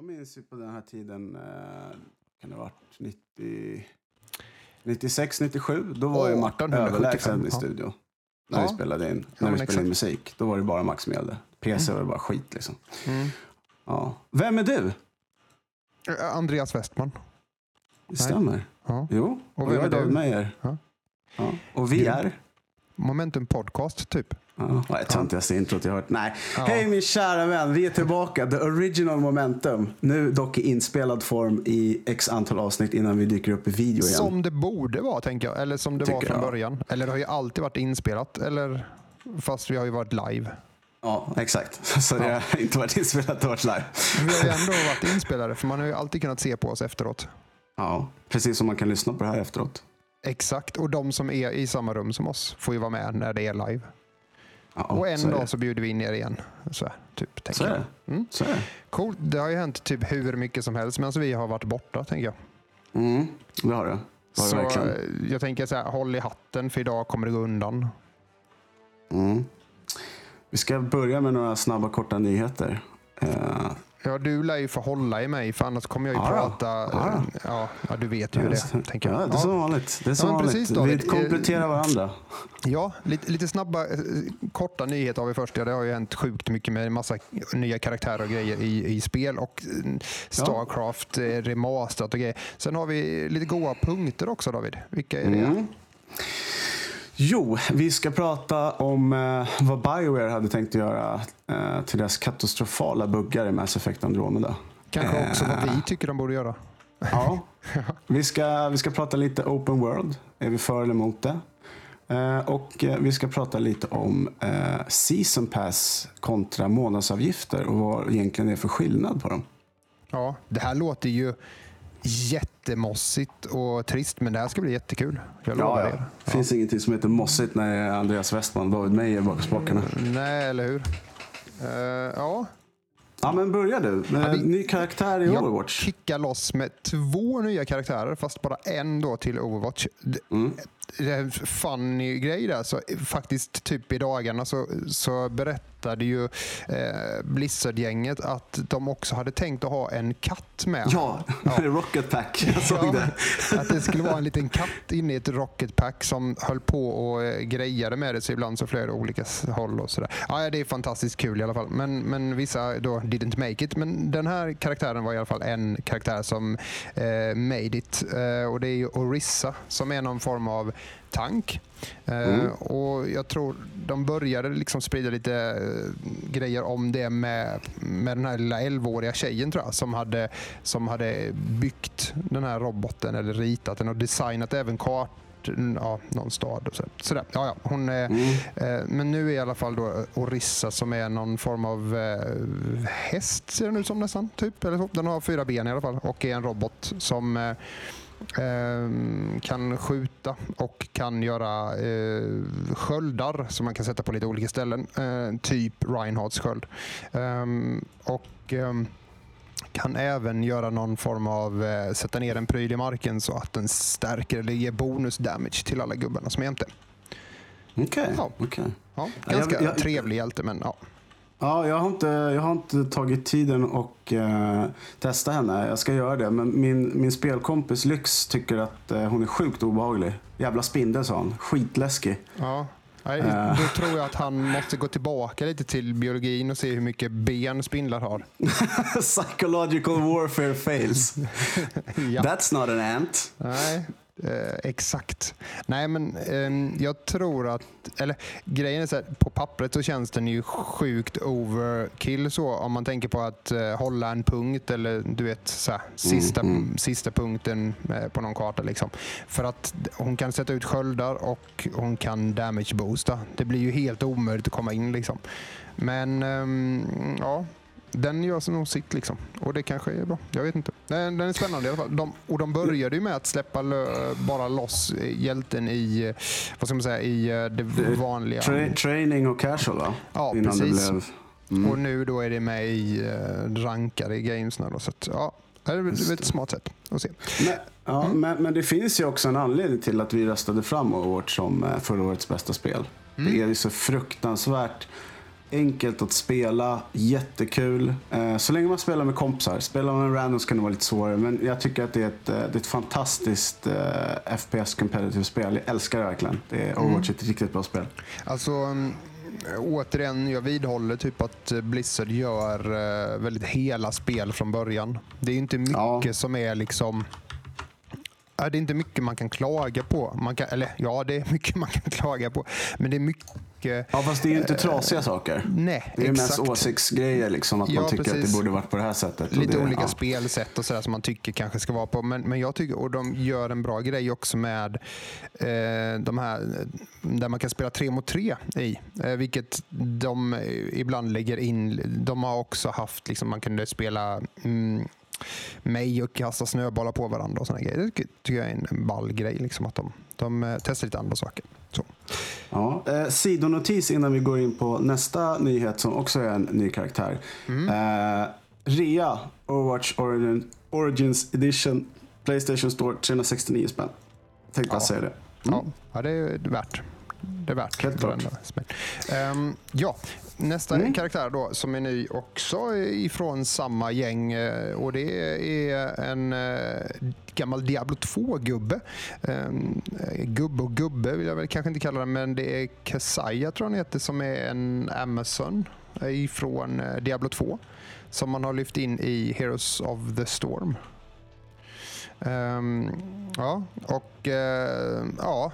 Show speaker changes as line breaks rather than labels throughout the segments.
Jag minns ju på den här tiden, eh, kan det ha varit 90, 96, 97. Då var ju Martin
1875,
överlägsen i
ja.
studio. När
Ja.
vi spelade in,
Ja,
när vi spelade in musik. Då var det bara Max som gällde. PC var det bara skit liksom.
Mm.
Ja. Vem är du?
Eh, Andreas Westman.
Det stämmer.
Ja.
Jo,
Och
och, jag
är
David
du?
Meyer.
Ja.
Och vi är?
Momentum Podcast, typ.
Ja, det töntigaste introt jag hört. Nej.
Ja.
Hej min kära vän, vi är tillbaka. The original momentum. Nu dock i inspelad form i x antal avsnitt innan vi dyker upp i video igen.
Som det borde vara, tänker jag. Eller som det var
Tycker
från
jag.
början. Eller det har ju alltid varit inspelat. Eller fast vi har ju varit live.
Ja, exakt. Så det har inte varit inspelat, det har varit live.
Vi har ju ändå varit inspelade, för man har ju alltid kunnat se på oss efteråt.
Ja, precis som man kan lyssna på det här efteråt.
Exakt, och de som är i samma rum som oss får ju vara med när det är live.
Ja,
och en dag så bjuder vi in er igen. Så, här, typ, tänker
Så är det.
Mm.
Så är det.
Coolt. Det har ju hänt typ hur mycket som helst medan vi har varit borta, tänker jag.
Mm, det har det. Det har det
Så eh, jag tänker så här, håll i hatten för idag kommer det gå undan.
Mm. Vi ska börja med några snabba korta nyheter. Eh,
Ja, du lär ju få hålla i mig för annars kommer jag ju
Ja, ja.
prata.
Ja,
eh, Ja, ja, du vet ju det, tänker jag.
Ja, det är som vanligt. Det är som
Ja, precis, David.
vi kompletterar varandra.
Ja, lite, lite snabba, eh, korta nyheter har vi först. Ja, det har ju hänt sjukt mycket med massa nya karaktärer och grejer i, i spel och eh, Starcraft ja. remasterat och grejer. Sen har vi lite goa punkter också David. Vilka är det?
Mm. Jo, vi ska prata om eh, vad Bioware hade tänkt att göra eh, till deras katastrofala buggar i Mass Effect Andromeda.
Kanske också vad
Eh.
vi tycker de borde göra.
Ja. vi, ska, vi ska prata lite open world. Är vi för eller emot det? Eh, och eh, vi ska prata lite om eh, season pass kontra månadsavgifter och vad egentligen är för skillnad på dem.
Ja, det här låter ju jättemossigt och trist, men det här ska bli jättekul. Jag lovar er.
Det finns ingenting som heter mossigt när det är Andreas Westman och David Meyer bakom spakarna.
Nej, eller hur? Eh, ja,
Ja, men börja du.
Ja, vi-
ny karaktär i
jag
Overwatch.
kickar loss med två nya karaktärer, fast bara en då till Overwatch.
Mm.
Det är en funny grej där. Så faktiskt typ i dagarna så, så berättade ju eh, Blizzard-gänget att de också hade tänkt att ha en katt med.
Ja, Rocket Pack. Jag såg
Ja,
det.
Att det skulle vara en liten katt inne i ett rocket pack som höll på och eh, grejade med det. Så ibland så flög det olika håll och sådär. Ja, det är fantastiskt kul i alla fall. Men, men vissa då didn't make it. Men den här karaktären var i alla fall en karaktär som eh, made it. Eh, och det är ju Orissa som är någon form av tank. Eh,
Mm.
och Jag tror de började liksom sprida lite eh, grejer om det med, med den här lilla 11-åriga tjejen tror jag, som hade, som hade byggt den här roboten eller ritat den och designat även kart Ja, någon stad och så. Sådär. Ja, ja. Hon är,
Mm.
eh, men nu är i alla fall då Orissa som är någon form av eh, häst ser den ut som nästan. Typ, eller så. Den har fyra ben i alla fall och är en robot som eh, kan skjuta och kan göra eh, sköldar som man kan sätta på lite olika ställen. Eh, typ Reinhards sköld. Ehm, och ehm, kan även göra någon form av eh, sätta ner en pryl i marken så att den stärker eller ger bonus damage till alla gubbarna som är jämte.
Okej.
Ja.
okej.
Ja,
Ja,
ganska
jag- jag-
trevlig hjälte men ja.
Ja, jag har, inte, jag har inte tagit tiden och eh, testa henne. Jag ska göra det. Men min, min spelkompis Lyx tycker att eh, hon är sjukt obehaglig. Jävla spindel sa han. Skitläskig.
ja. Nej,
Eh.
Då tror jag att han måste gå tillbaka lite till biologin och se hur mycket ben spindlar har.
Psychological warfare fails.
Ja.
That's not an ant.
Nej, eh, exakt. Nej, men ehm, jag tror att, eller grejen är så här, på pappret så känns den ju sjukt overkill så om man tänker på att eh, hålla en punkt eller du vet så här, sista,
mm.
sista punkten eh, på någon karta liksom. För att hon kan sätta ut sköldar och hon kan damage boosta. Det blir ju helt omöjligt att komma in liksom. Men ehm, ja, den gör nog sitt liksom. Och det kanske är bra. Jag vet inte. Den, den är spännande i alla fall. De, och de började ju med att släppa lö, bara loss eh, hjälten i, eh, vad ska man säga, i eh, det vanliga.
Tra- training och casual va?
Ja,
Innan
precis.
blev... Mm.
Och nu då är det med i uh, rankade games. Då, så att, ja, det är ett smart sätt att se.
Men, ja,
Mm.
men, men det finns ju också en anledning till att vi röstade fram Overwatch som förra årets bästa spel.
Mm.
Det är ju så fruktansvärt enkelt att spela, jättekul. Eh, så länge man spelar med kompisar. Spelar man med randoms kan det vara lite svårare. Men jag tycker att det är ett, eh, det är ett fantastiskt eh, FPS competitive spel. Jag älskar det verkligen. Det är Overwatch är ett riktigt bra spel.
Alltså, mm, återigen, jag vidhåller typ att Blizzard gör väldigt hela spel från början. Det är inte mycket
Ja.
som är liksom... Det är inte mycket man kan klaga på. Man kan, eller ja, det är mycket man kan klaga på. Men det är mycket...
Ja, fast det är ju inte trasiga saker.
Nej,
Det är
exakt.
mest åsiktsgrejer, liksom, att
Ja,
man tycker att
precis.
det borde varit på det här sättet. Och
Lite
det,
olika
ja.
spelsätt och sådär som man tycker kanske ska vara på. Men, men jag tycker, och de gör en bra grej också med eh, de här där man kan spela tre mot tre i. Eh, vilket de eh, ibland lägger in. De har också haft, liksom, man kunde spela mm, mig och kasta snöbollar på varandra och sådana grejer. Det tycker jag är en ball grej. Liksom, att de, de eh, testar lite andra saker. Så.
Ja. Eh, sidonotis innan vi går in på nästa nyhet som också är en ny karaktär.
Mm.
Eh, Rea, Overwatch Origin, Origins Edition, Playstation Store, 369 spänn. Tänkte bara
Ja.
säga det.
Ja, ja, det är värt. Det är värt.
Helt klart.
Ehm, ja, nästa
Mm.
karaktär då som är ny också ifrån samma gäng eh, och det är en eh, gammal Diablo 2-gubbe. Um, gubbe och gubbe vill jag väl kanske inte kalla det men det är Kesaya tror jag han heter som är en Amazon eh, ifrån eh, Diablo 2 som man har lyft in i Heroes of the Storm. Ehm, ja, och eh, ja,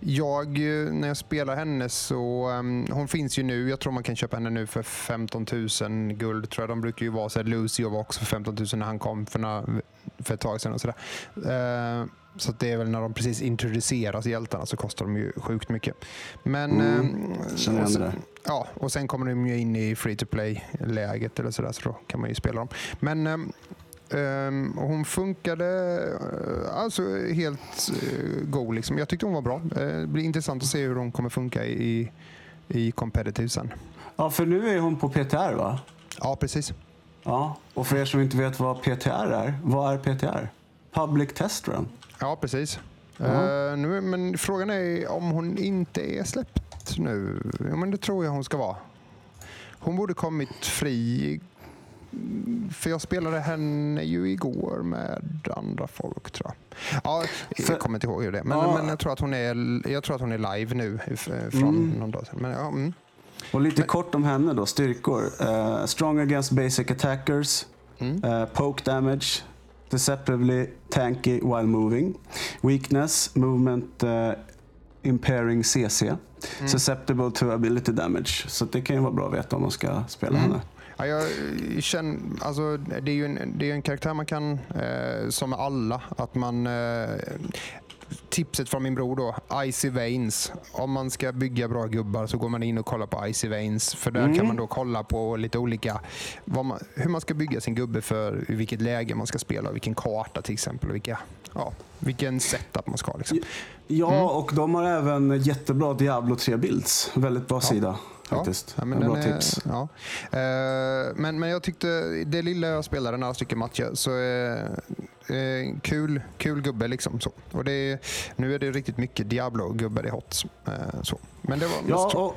jag, eh, när jag spelar henne så, ehm, hon finns ju nu, jag tror man kan köpa henne nu för 15 000 guld tror jag. De brukar ju vara så här, Lucio var också för 15 000 när han kom för, några, för ett tag sedan och sådär. Eh, så det är väl när de precis introduceras hjältarna så kostar de ju sjukt mycket. Men,
Mm, igen
och sen-. Ja, och sen kommer de ju in i free to play-läget eller sådär, så då kan man ju spela dem. Men ehm, hon funkade eh, alltså helt uh, go. Liksom. Jag tyckte hon var bra. Eh, det blir intressant att se hur hon kommer funka i, i competitive sen.
Ja, för nu är hon på PTR va?
Ja, precis.
Ja, och för er som inte vet vad PTR är, vad är PTR? Public Test Run.
Ja, precis.
Ja.
Eh, nu, men frågan är om hon inte är släppt nu. Ja, men det tror jag hon ska vara. Hon borde kommit fri. För jag spelade henne ju igår med andra folk tror jag. Ja, jag
För-
kommer inte ihåg hur det är. Men,
Ja.
men jag, tror att hon är, jag tror att hon är live nu f- från
Mm.
någon dag sedan. Men, ja, mm.
Och lite
Men-
kort om henne då, styrkor. Eh, strong against basic attackers.
Mm.
Eh, poke damage. Deceptively tanky while moving. Weakness, movement eh, impairing CC.
Mm.
Susceptible to ability damage. Så det kan ju vara bra att veta om man ska spela
Mm.
henne.
Ja, jag känner, alltså, det är ju en, det är en karaktär man kan, eh, som alla, att man... Eh, tipset från min bror då, Icy Veins. Om man ska bygga bra gubbar så går man in och kollar på Icy Veins. För där
Mm.
kan man då kolla på lite olika, man, hur man ska bygga sin gubbe för i vilket läge man ska spela, vilken karta till exempel. Och vilka, ja, vilken setup man ska ha. Liksom.
Ja,
Mm.
och de har även jättebra Diablo 3 builds. Väldigt bra sida faktiskt.
Ja, men
bra
är-
tips.
Ja. Eh, men, men jag tyckte, det lilla jag spelade, några stycken matcher, så eh, kul, kul gubbe liksom. Så. Och det, nu är det riktigt mycket Diablo-gubbar i HOTS. Eh, så. Men det var
Ja, och,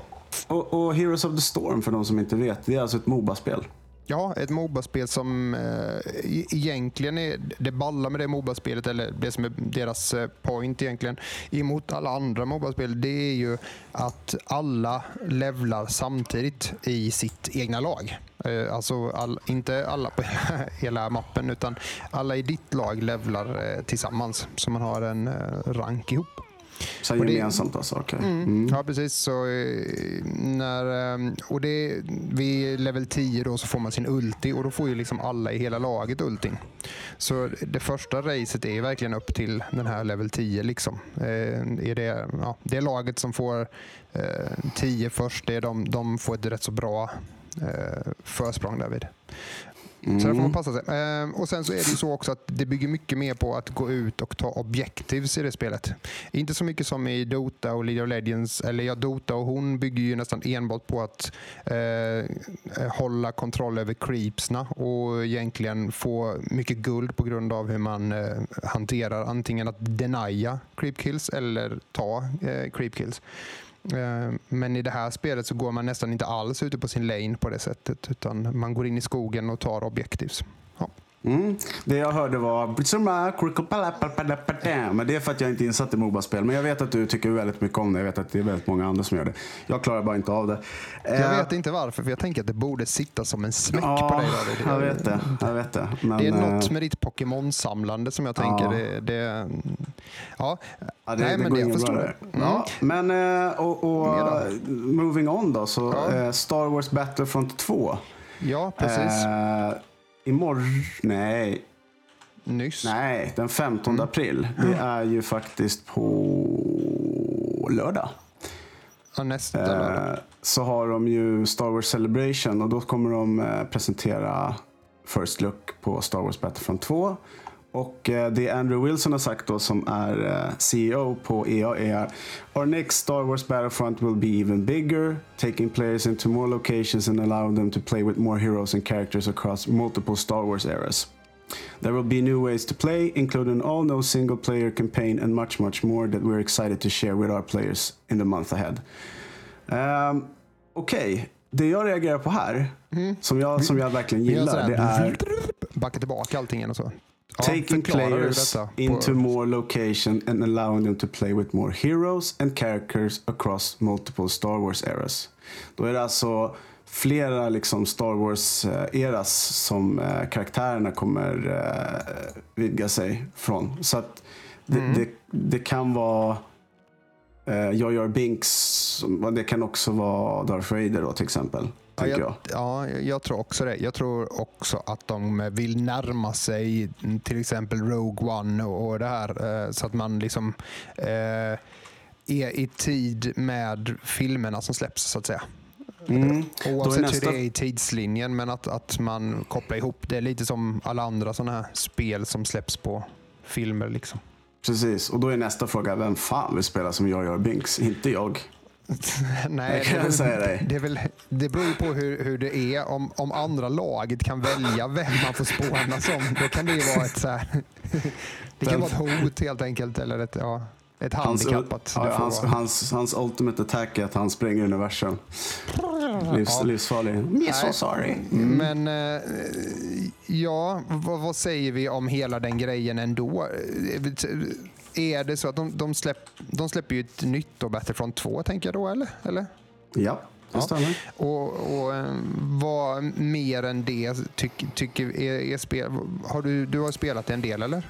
och, och Heroes of the Storm för de som inte vet. Det är alltså ett Moba-spel.
Ja, ett Moba-spel som eh, e-, egentligen är det balla med det Moba-spelet, eller det som är deras eh, point egentligen, emot alla andra Moba-spel, det är ju att alla levlar samtidigt i sitt egna lag. Eh, alltså all, inte alla på hela, hela mappen, utan alla i ditt lag levlar eh, tillsammans, så man har en eh, rank ihop.
Så
Och det-
gemensamt alltså. okej.
Mm.
Mm.
Ja, precis. Så, eh, när, eh, och det, vid level 10 då så får man sin ulti och då får ju liksom alla i hela laget ultin. Så det första racet är verkligen upp till den här level 10. Liksom. Eh, är det, ja, det laget som får eh, 10 först, det är de, de får ett rätt så bra eh, försprång därvid. Så där får man
Mm.
passa sig. Ehm, och Sen så är det ju så också att det bygger mycket mer på att gå ut och ta objectives i det spelet. Inte så mycket som i Dota och League of Legends. Eller ja, Dota och hon bygger ju nästan enbart på att eh, hålla kontroll över creepsna och egentligen få mycket guld på grund av hur man eh, hanterar antingen att denia creep kills eller ta eh, creep kills. Eh, men i det här spelet så går man nästan inte alls ute på sin lane på det sättet. Utan man går in i skogen och tar objektivs. Ja.
Mm. Det jag hörde var... Men det är för att jag inte är insatt i Moba-spel. Men jag vet att du tycker väldigt mycket om det. Jag vet att det är väldigt många andra som gör det. Jag klarar bara inte av det.
Jag
Eh,
vet inte varför, för jag tänker att det borde sitta som en smäck
ja,
på dig. David.
Jag vet det. Jag vet det. Men,
Det är något
eh,
med ditt Pokémon-samlande som jag tänker.
Ja.
Det, det, ja.
Ja, det,
Nej,
det
men det jag förstår.
där.
Mm.
Ja, men eh, och, och moving on då. Så
Ja.
Star Wars Battlefront 2.
ja, precis.
Eh, imorgon... Nej,
Nyss.
nej, den 15
Mm.
april. Det är ju faktiskt på lördag.
Ja, nästa lördag.
Eh, så har de ju Star Wars Celebration och då kommer de eh, presentera First Look på Star Wars Battlefront 2. Och eh, det Andrew Wilson har sagt då som är eh, CEO på EA är Our next Star Wars Battlefront will be even bigger, taking players into more locations and allowing them to play with more heroes and characters across multiple Star Wars eras. There will be new ways to play, including all no single player campaign and much, much more that we're excited to share with our players in the month ahead. Um, Okej, det jag reagerar på här, som, jag, som jag verkligen gillar, det är
Backa tillbaka allting igen och så.
Taking players into more location and allowing them to play with more heroes and characters across multiple Star Wars eras. Då är det alltså flera liksom Star Wars-eras som eh, karaktärerna kommer eh, vidga sig från. Så att det,
Mm.
det, det kan vara eh, Jar Jar Binks, det kan också vara Darth Vader då till exempel.
Ja, jag,
jag.
ja, jag tror också det. Jag tror också att de vill närma sig till exempel Rogue One och, det här. eh, Så att man liksom eh, är i tid med filmerna som släpps så att säga.
Mm.
Oavsett
nästa-
hur det är i tidslinjen, men att, att man kopplar ihop det lite som alla andra sådana här spel som släpps på filmer. Liksom.
Precis, och då är nästa fråga, vem fan vill spela som Jar Jar Binks? Inte jag.
Nej,
Det kan säga dig.
Det, väl, det beror ju på hur, hur det är. Om, om andra laget kan välja vem man får spåna som, då kan det ju vara ett, så här, det kan vara ett hot helt enkelt. Eller ett, ja, ett handikapp. Att
ja, hans, hans, hans ultimate attack är att han springer i universum. Livs,
Ja.
Livsfarlig. I'm so sorry.
Men eh, ja, vad, vad säger vi om hela den grejen ändå? Är det så att de, de, släpp, de släpper ju ett nytt då, Battlefront 2, tänker jag då, eller? eller?
Ja, det
Ja.
stämmer.
Och, och eh, vad mer än det tycker tycker är, är spel... Har du, du har spelat en del, eller?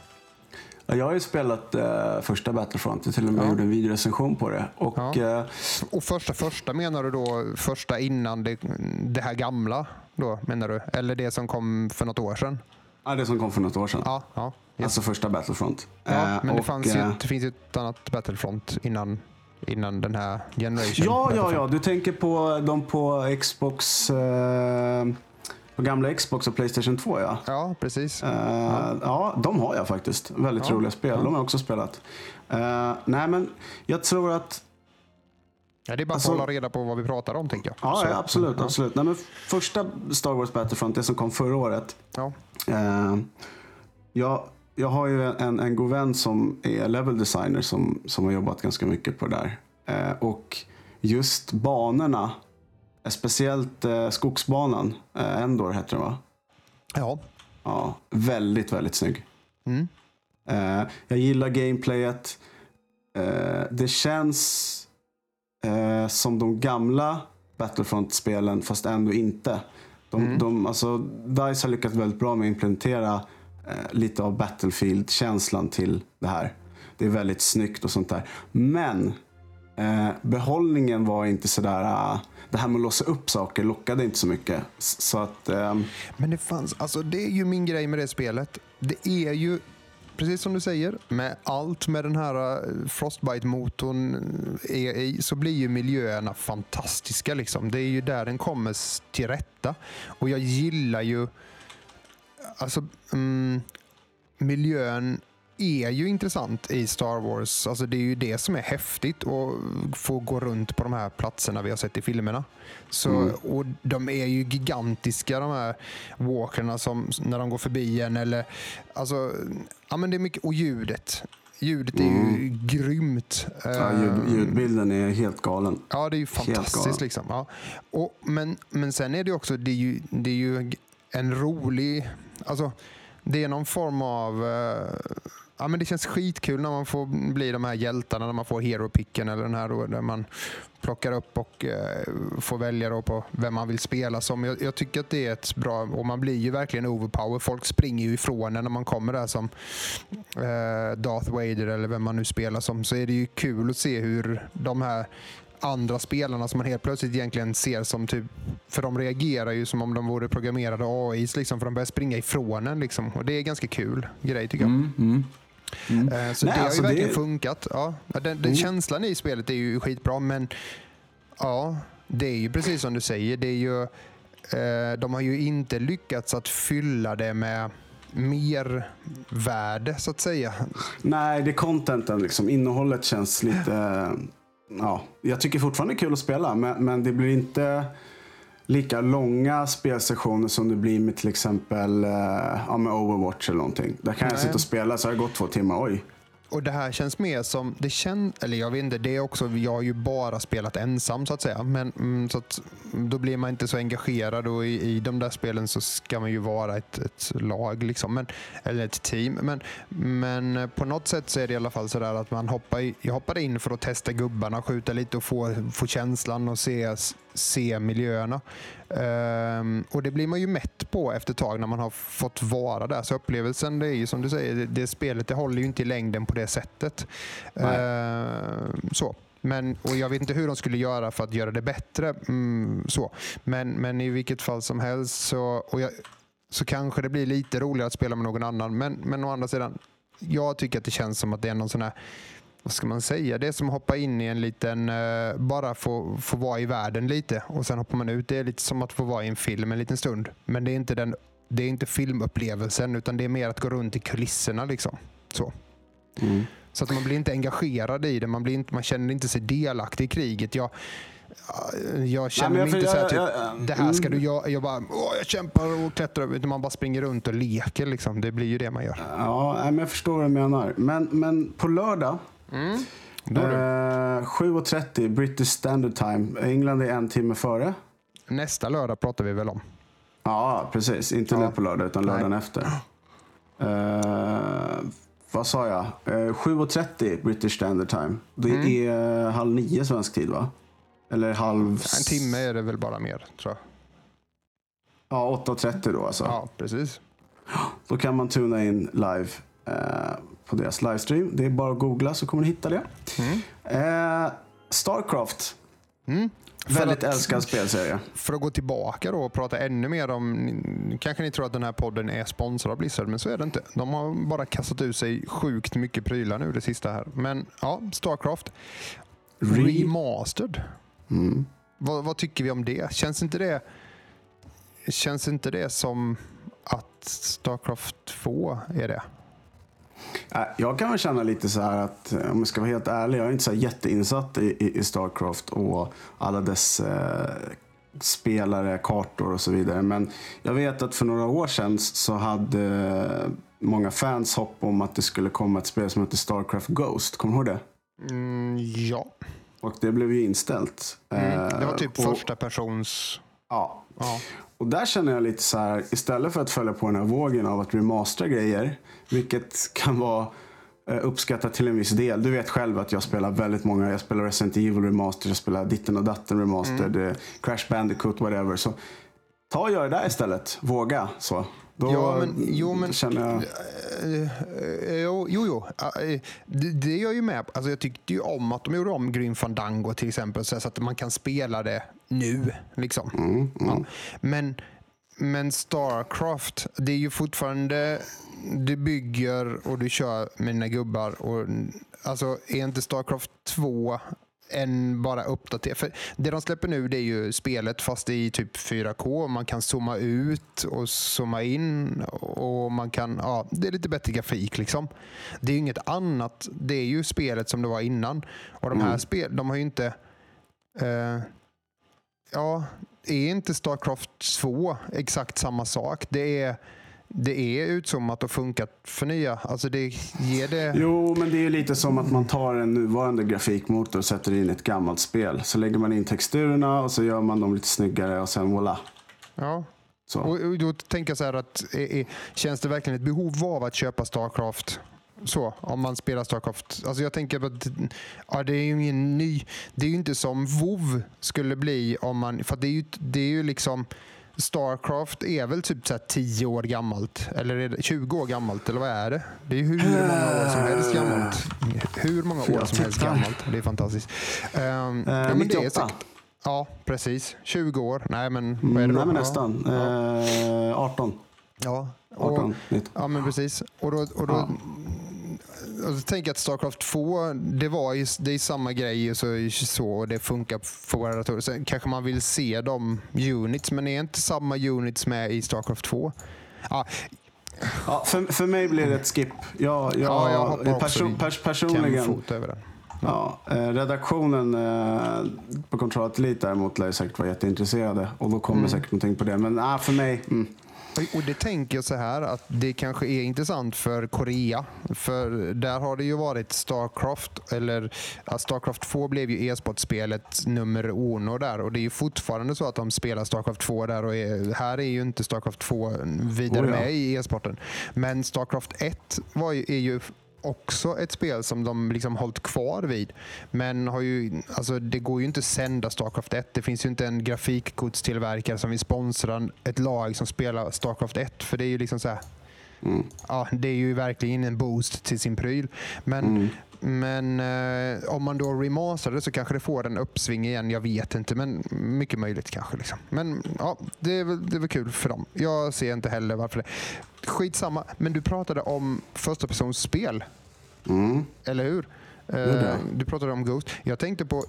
Ja, Jag har ju spelat eh, första Battlefront, jag till och med
Ja.
gjorde en videorecension på det. Och,
Ja.
eh,
Och första, första menar du då första innan det, det här gamla? Då, menar du? Eller det som kom för något år sedan?
Ja, det som kom för något år sedan.
Ja, ja. Yes.
Alltså första Battlefront.
ja
Eh,
men det, fanns ju,
eh,
det finns ju ett annat Battlefront innan, innan den här generation.
Ja, ja, ja. Du tänker på de på Xbox, eh, på gamla Xbox och Playstation 2 ja.
Ja, precis.
Eh, ja. de har jag faktiskt. Väldigt
Ja.
roliga spel.
Ja.
De har jag också spelat. Eh, nej, men jag tror att...
Ja, det är bara
alltså-
att hålla reda på vad vi pratar om, tänker jag.
Ja, ja absolut. absolut. Nej, men första Star Wars Battlefront, det som kom förra året.
Ja.
Eh, jag, jag har ju en, en god vän som är level designer som, som har jobbat ganska mycket på det där. Eh, och just banorna, eh, speciellt eh, skogsbanan, eh, Endor heter den va?
ja.
Ja, väldigt, väldigt snygg.
Mm.
Eh, jag gillar gameplayet. Eh, det känns eh, som de gamla Battlefront-spelen fast ändå inte. De,
Mm.
de, alltså, DICE har lyckats väldigt bra med att implementera eh, lite av Battlefield-känslan till det här. Det är väldigt snyggt och sånt där. Men eh, behållningen var inte sådär... Uh, det här med att låsa upp saker lockade inte så mycket. Så att... ehm,
Men det fanns, alltså det är ju min grej med det spelet. Det är ju, precis som du säger, med allt med den här eh, Frostbite-motorn eh, i så blir ju miljöerna fantastiska. Liksom. Det är ju där den kommer till rätta. Och jag gillar ju, alltså mm, miljön är ju intressant i Star Wars. Alltså det är ju det som är häftigt att få gå runt på de här platserna vi har sett i filmerna. Så,
Mm.
och de är ju gigantiska de här walkerna som när de går förbi en. Eller, alltså, ja, men det är mycket, och ljudet Ljudet är ju grymt.
Ja, ljud, ljudbilden är helt galen.
Ja, det är ju fantastiskt. Liksom. Ja. Och, men, men sen är det också, det är ju, det är ju en rolig... Alltså, det är någon form av... eh, ja, men det känns skitkul när man får bli de här hjältarna, när man får hero-picken eller den här då, där man plockar upp och eh, får välja då på vem man vill spela som. Jag, jag tycker att det är ett bra... Och man blir ju verkligen overpower. Folk springer ju ifrån en när man kommer där som eh, Darth Vader eller vem man nu spelar som. Så är det ju kul att se hur de här andra spelarna som man helt plötsligt egentligen ser som typ... För de reagerar ju som om de vore programmerade AIs liksom, för de börjar springa ifrån en. Liksom. Och det är ganska kul grej tycker jag.
Mm, mm. Mm.
Eh, Så
Nej,
det har
alltså
ju verkligen
det-
funkat. Ja, den, den
Mm.
Känslan i spelet är ju skitbra, men ja, det är ju precis som du säger. Det är ju, eh, de har ju inte lyckats att fylla det med mer värde så att säga.
Nej, det är contenten. Liksom. Innehållet känns lite... eh, Ja, jag tycker fortfarande det är kul att spela, men, men det blir inte lika långa spelsessioner som det blir med till exempel eh, ja, med Overwatch eller någonting. Där kan jag
Nej.
sitta och spela så har det gått två timmar. Oj.
Och det här känns mer som, det känns, eller jag vet inte, det är också, jag har ju bara spelat ensam så att säga. Men mm, så att, då blir man inte så engagerad och i, i de där spelen så ska man ju vara ett, ett lag liksom. Men, eller ett team. Men, men eh, på något sätt så är det i alla fall sådär att man hoppar, jag hoppade in för att testa gubbarna, skjuta lite och få, få känslan och se, se miljöerna. Ehm, och det blir man ju mätt på efter ett tag när man har fått vara där. Så upplevelsen, det är ju som du säger, det, det spelet det håller ju inte i längden på det sättet. Ehm, så. Men, och jag vet inte hur de skulle göra för att göra det bättre. Mm, så. Men, men i vilket fall som helst så, och jag, så kanske det blir lite roligare att spela med någon annan. Men, men å andra sidan, jag tycker att det känns som att det är någon sån här vad ska man säga? Det är som att hoppa in i en liten, eh, bara få, få vara i världen lite och sen hoppar man ut. Det är lite som att få vara i en film en liten stund. Men det är inte, den, det är inte filmupplevelsen utan det är mer att gå runt i kulisserna. Liksom. Så.
Mm.
så att man blir inte engagerad i det. Man, blir inte, man känner inte sig delaktig i kriget. Jag, jag känner mig
jag-
inte så här,
jag-
typ,
jag-
det här ska
mm.
du göra. Jag bara, åh, jag kämpar och klättrar. Utan man bara springer runt och leker. Liksom. Det blir ju det man gör.
Ja, nej, men jag förstår vad du menar. Men, men på lördag,
Då är det.
eh, 7.30 British Standard Time. England är en timme före.
Nästa lördag pratar vi väl om.
Ja, precis. Inte
Ja.
nu på lördag, utan lördagen efter. Eh, vad sa jag? Uh, 7.30 British Standard Time. Det
Mm.
är eh, halv nio svensk tid, va? Eller halv...
En timme är det väl bara mer, tror jag.
Ja, 8.30 då alltså.
Ja, precis.
Då kan man tuna in live eh, på deras livestream. Det är bara att googla så kommer ni hitta det.
Mm.
Eh, Starcraft.
Mm.
Väldigt
att-
älskad spelserie.
För att gå tillbaka då och prata ännu mer om... Kanske ni tror att den här podden är sponsrad av Blizzard, men så är det inte. De har bara kastat ut sig sjukt mycket prylar nu det sista här. Men ja, Starcraft.
Re-
Remastered.
Mm.
Vad, vad tycker vi om det? Känns inte det, känns inte det som att Starcraft 2 är det?
Eh, Jag kan väl känna lite så här att, eh, om jag ska vara helt ärlig, jag är inte så jätteinsatt i, i, Starcraft och alla dess eh, spelare, kartor och så vidare. Men jag vet att för några år sedan så hade många fans hopp om att det skulle komma ett spel som heter Starcraft Ghost. Kommer du ihåg det?
Mm, ja.
Och det blev ju inställt.
Mm. Det var
Eh,
typ
och,
första persons...
Ja,
Ja.
Och där känner jag lite så här, istället för att följa på den här vågen av att remastera grejer, vilket kan vara eh, uppskattat till en viss del. Du vet själv att jag spelar väldigt många, jag spelar Resident Evil Remastered, jag spelar Ditten och Datten Remastered,
Mm.
eh, Crash Bandicoot, whatever. Så ta och gör det där istället, våga. Så. Då
Ja, men- jo, men-
känner jag...
Eh, eh, Jo, jo. jo. Eh, Det, det är jag ju med på. alltså, Jag tyckte ju om att de gjorde om Green Fandango till exempel så att man kan spela det nu. Liksom.
Mm,
Ja. Men, men Starcraft, det är ju fortfarande... Du bygger och du kör med dina gubbar. Och, alltså, är inte Starcraft 2 än bara uppdatering. För det de släpper nu det är ju spelet fast i typ 4K. Man kan zooma ut och zooma in. och man kan, ja, Det är lite bättre grafik. liksom. Det är ju inget annat. Det är ju spelet som det var innan. Och de här
Mm.
spel, de har ju inte... Eh, ja, är inte Starcraft 2 exakt samma sak? Det är det är utzoomat och funkat för nya. Alltså det ger det...
Jo, men det är lite som att man tar en nuvarande grafikmotor och sätter in ett gammalt spel. Så lägger man in texturerna och så gör man dem lite snyggare och sen voilà.
Ja.
Så.
Och, då tänker jag så här att är, är, känns det verkligen ett behov av att köpa Starcraft? Så, om man spelar Starcraft. Alltså jag tänker att ja, det är ju ingen ny... Det är ju inte som WoW skulle bli om man... För det är ju, det är ju liksom... Starcraft är väl typ så här 10 år gammalt, eller är det 20 år gammalt, eller vad är det? Det är hur många år som helst gammalt. Hur många år som helst gammalt. Det är fantastiskt. Um,
Eh,
ja, men det är
98.
säkert- Ja, precis. 20 år. Nej, men vad är det
Mm,
då?
nej, men nästan.
Ja.
Eh, 18.
Ja, och,
18 19.
ja men precis. Och då, och då,
Ja.
Och så tänker jag att Starcraft 2, det, var ju, det är samma grej och så, så och det funkar för våra datorer. Sen kanske man vill se de units, men är inte samma units med i Starcraft 2? Ja,
Ja, för, för mig blir det ett skip. Jag, jag,
Ja, jag hoppar också
perso-
i
pers, personligen.
den.
Ja, eh, redaktionen eh, på Control Elite däremot lär säkert vara jätteintresserade. Och då kommer säkert någonting på det. Men ah, för mig, mm.
Och- det tänker jag så här att det kanske är intressant för Korea. För där har det ju varit Starcraft, eller Starcraft 2 blev ju e-sportspelet nummer uno där och det är ju fortfarande så att de spelar Starcraft 2 där och är, här är ju inte Starcraft 2 vidare
Oh ja.
med i e-sporten. Men Starcraft 1 var ju, är ju också ett spel som de liksom hållit kvar vid. Men har ju, alltså det går ju inte att sända Starcraft 1. Det finns ju inte en grafikkortstillverkare som vill sponsra ett lag som spelar Starcraft 1. För det är ju liksom så här,
Mm.
ja, det är ju verkligen en boost till sin pryl. Men,
Mm.
Men eh, om man då remasterar det så kanske det får en uppsving igen. Jag vet inte, men mycket möjligt kanske. Liksom. Men ja, det är, väl, det är väl kul för dem. Jag ser inte heller varför det. Skitsamma, men du pratade om första persons spel,
Mm.
eller hur? Eh? Du pratade om Ghost. Jag tänkte på,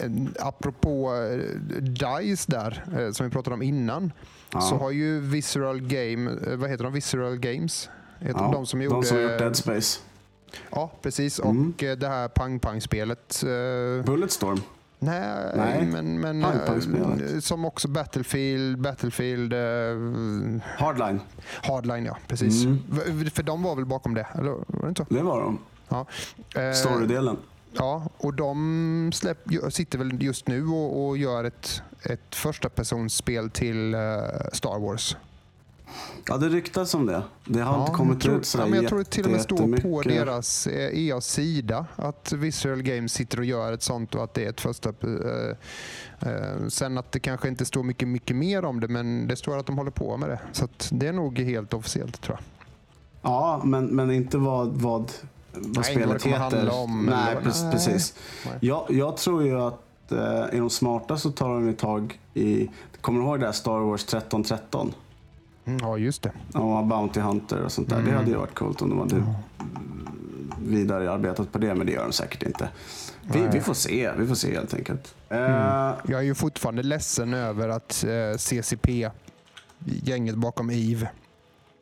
eh, apropå eh, DICE där, eh, som vi pratade om innan,
Ja.
så har ju Visceral Game, eh, vad heter de? Visceral Games? Heter
Ja,
de som gjorde...
de som har gjort Dead Space.
Ja, precis.
Mm.
Och eh, det här pang-pang-spelet. eh,
Bulletstorm.
nej,
Nej,
men, men eh, som också Battlefield, Battlefield
Hardline.
Hardline, ja. Precis.
Mm.
För de var väl bakom det? Eller var det inte så?
Det var de.
Ja. Eh,
Storydelen.
Ja, och de släpp, sitter väl just nu och, och gör ett, ett första personsspel till Star Wars.
Ja, det ryktas om det. Det har inte
jag
kommit
tror,
ut
ja, men Jag tror det till och med står på
jättemycket.
deras eh, EAs sida att Visual Games sitter och gör ett sånt och att det är ett första... Eh, eh, sen att det kanske inte står mycket, mycket mer om det men det står att de håller på med det. Så det är nog helt officiellt tror jag.
Ja, men, men inte vad, vad, vad
Nej, vad
spelet
kommer
heter.
om,
Nej, precis.
nej.
precis.
Nej.
Jag, jag tror ju att eh, är de smarta så tar de ett tag i... Kommer du ihåg det här Star Wars 1313?
Mm, Ja, just det.
Ja, Bounty Hunter och sånt där.
Mm.
Det hade ju varit coolt om de hade vidare arbetat på det, men det gör de säkert inte. Vi, vi får se, vi får se helt enkelt. Eh,
Jag är ju fortfarande ledsen över att eh, CCP, gänget bakom EVE,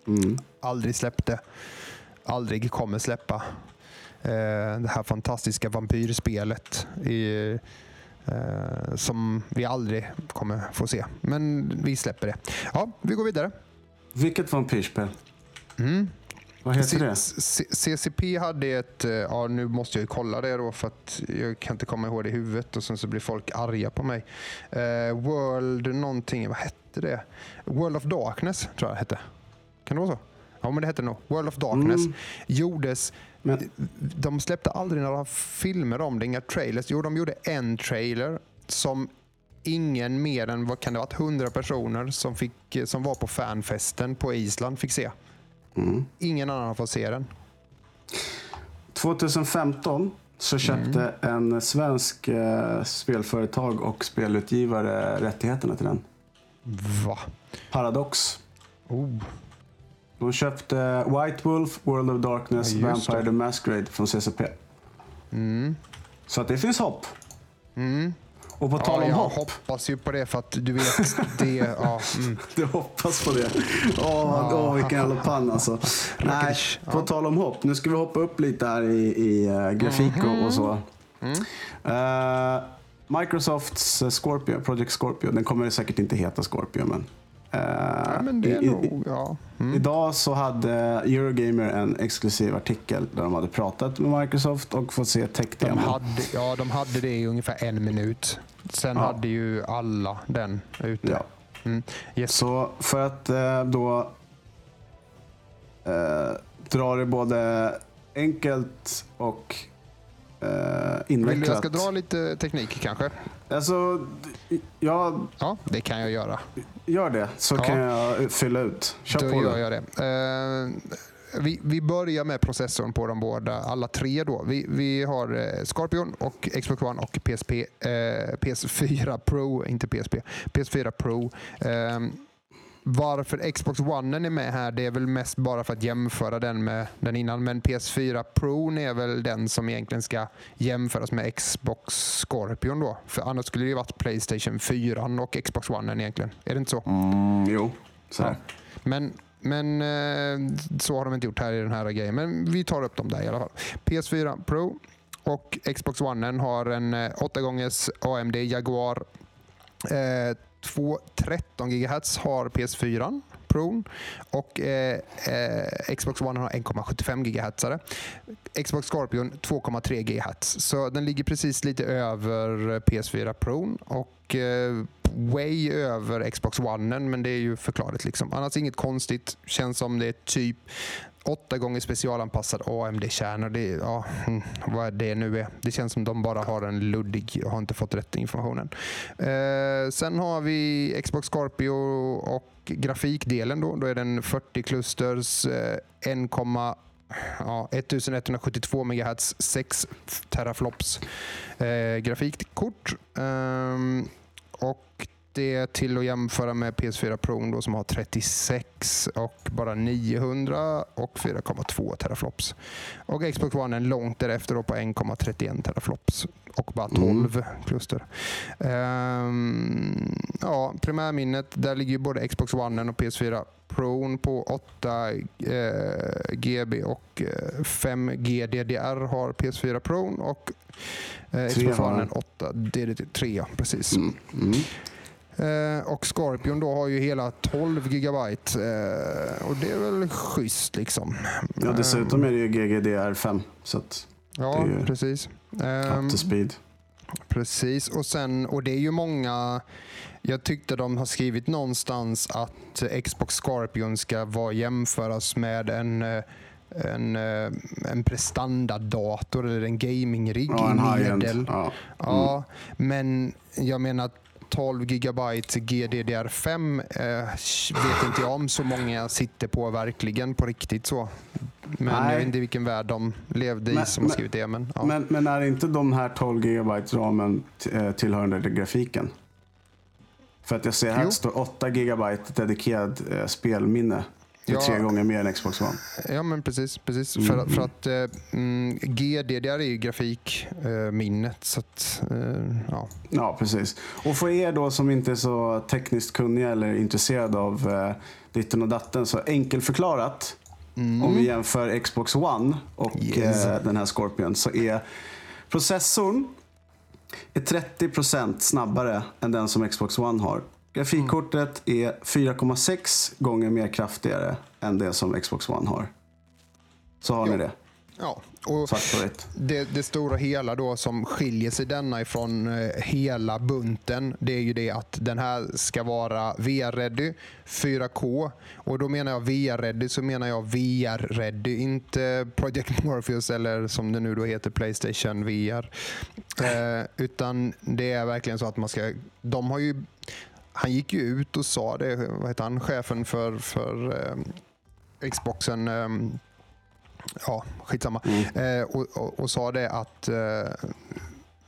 mm.
aldrig släppte, aldrig kommer släppa eh, det här fantastiska vampyrspelet i, som vi aldrig kommer få se. Men vi släpper det. Ja, vi går vidare.
Vilket vampyrspel?
Mm.
Vad heter det?
C- C- CCP hade ett, eh, ja nu måste jag ju kolla det då för att jag kan inte komma ihåg det i huvudet och sen så blir folk arga på mig. Eh, World någonting, vad hette det? World of Darkness tror jag det hette. Kan det vara så? Ja men det hette det nog. World of Darkness
Mm.
gjordes,
Men,
de släppte aldrig några filmer om det, inga trailers. Jo de gjorde en trailer som ingen mer än, vad kan det varit, 100 personer som, fick, som var på fanfesten på Island fick se.
mm.
Ingen annan har fått se den.
2015 så köpte
Mm.
en svensk eh, spelföretag och spelutgivare rättigheterna till den.
Va?
Paradox.
Oh.
De köpte White Wolf, World of Darkness,
Ja,
Vampire the Masquerade från CCP.
Mm.
Så att det finns hopp.
Mm.
Och på tal
Ja,
om
jag
hopp.
hoppas ju på det för att du vet det. Ja, mm.
Du hoppas på det. Åh, åh vilken jävla pann alltså. Nej, på tal om hopp. Nu ska vi hoppa upp lite här i, i eh, grafik och, och så.
Mm.
Eh, Microsofts Scorpio, Project Scorpio. Den kommer säkert inte heta Scorpio, men
ja, men det är
i,
nog, ja. Mm.
Idag så hade Eurogamer en exklusiv artikel där de hade pratat med Microsoft och fått se
de
tech-demon.
hade, ja, de hade det i ungefär en minut. Sen
Ja.
hade ju alla den ute.
Ja.
Mm. Yes.
Så för att eh, då eh, dra det både enkelt och eh,
Vill du
invecklat.
jag ska dra lite teknik kanske?
Alltså, jag
Ja, det kan jag göra.
gör det så
Ja.
kan jag fylla ut. Kör
Då
på
gör
det.
jag det. Eh, vi, vi börjar med processorn på de båda, alla tre. Då. Vi, vi har eh, Scorpion, och Xbox One och PSP, eh, PS4 Pro, inte PSP, PS4 Pro. Eh, varför Xbox One är med här, det är väl mest bara för att jämföra den med den innan. Men PS4 Pro är väl den som egentligen ska jämföras med Xbox Scorpion då. För annars skulle det ju varit Playstation 4 och Xbox One egentligen. Är det inte så?
Mm, jo, så här.
Men, men eh, så har de inte gjort här i den här grejen. Men vi tar upp dem där i alla fall. PS4 Pro och Xbox One har en eh, 8 gångers AMD Jaguar. Eh, 213 GHz har PS4 Pro och eh, eh, Xbox One har 1,75 GHz. Xbox Scorpion 2,3 GHz. Så den ligger precis lite över PS4 Pro och eh, way över Xbox One, men det är ju förklarligt. Liksom. Annars inget konstigt. Känns som det är typ åtta gånger specialanpassad AMD-kärna. Det, ja, mm, vad vad det nu är. Det känns som de bara har en luddig och har inte fått rätt informationen. Eh, sen har vi Xbox Scorpio och grafikdelen. Då, då är den 40 klusters, eh, 1, ja, 1172 MHz, 6 teraflops eh, grafikkort. Ehm, och det är till att jämföra med PS4 Pro då, som har 36 och bara 900 och 4,2 teraflops. Och Xbox One är långt därefter då på 1,31 teraflops och bara 12 kluster. Ehm, ja, primärminnet, där ligger både Xbox One och PS4 Pro på 8 eh, GB och eh, 5G DDR har PS4 Pro och eh, Xbox One
den.
en 8 DDR3. Ja, precis.
Mm, mm.
Eh, och Scorpion då har ju hela 12 gigabyte eh, och det är väl schysst liksom.
Ja, dessutom är det ju GGDR5 så att
Ja,
det är ju
precis.
Up to speed.
Precis, och, sen, och det är ju många... Jag tyckte de har skrivit någonstans att eh, Xbox Scorpion ska vara jämföras med en, eh, en, eh, en prestandadator eller en gamingrig
Ja,
i medel.
Ja.
Ja, men jag menar 12 gigabyte GDDR5 eh, vet inte jag om så många sitter på verkligen på riktigt så. Men
Nej.
jag vet inte vilken värld de levde i
Men-
som har skrivit det. Men, ja.
Men, men är inte de här 12 GB ramen eh, tillhörande till grafiken? För att jag ser här
Jo.
står 8 GB dedikerad eh, spelminne. Det är
Ja.
tre gånger mer än Xbox One.
Ja, men precis. precis.
Mm.
För, för att eh, mm, GDDR är ju grafikminnet. Eh, minnet, så att, eh, ja.
Ja, precis. Och för er då som inte är så tekniskt kunniga eller intresserade av eh, ditten och datten så enkelt förklarat. Om vi jämför Xbox One och
Yes.
eh, den här Scorpion så är processorn är 30% snabbare än den som Xbox One har. Grafikkortet är 4,6 gånger mer kraftigare än det som Xbox One har. Så har ni det,
ja. Och det, det stora hela då som skiljer sig denna ifrån eh, hela bunten, det är ju det att den här ska vara VR-ready, 4K. Och då menar jag VR-ready så menar jag VR-ready, inte Project Morpheus eller som det nu då heter Playstation VR. Eh, utan det är verkligen så att man ska, de har ju han gick ju ut och sa det, vad heter han, chefen för, för eh, Xboxen, eh, ja skitsamma, eh, och, och, och sa det att eh,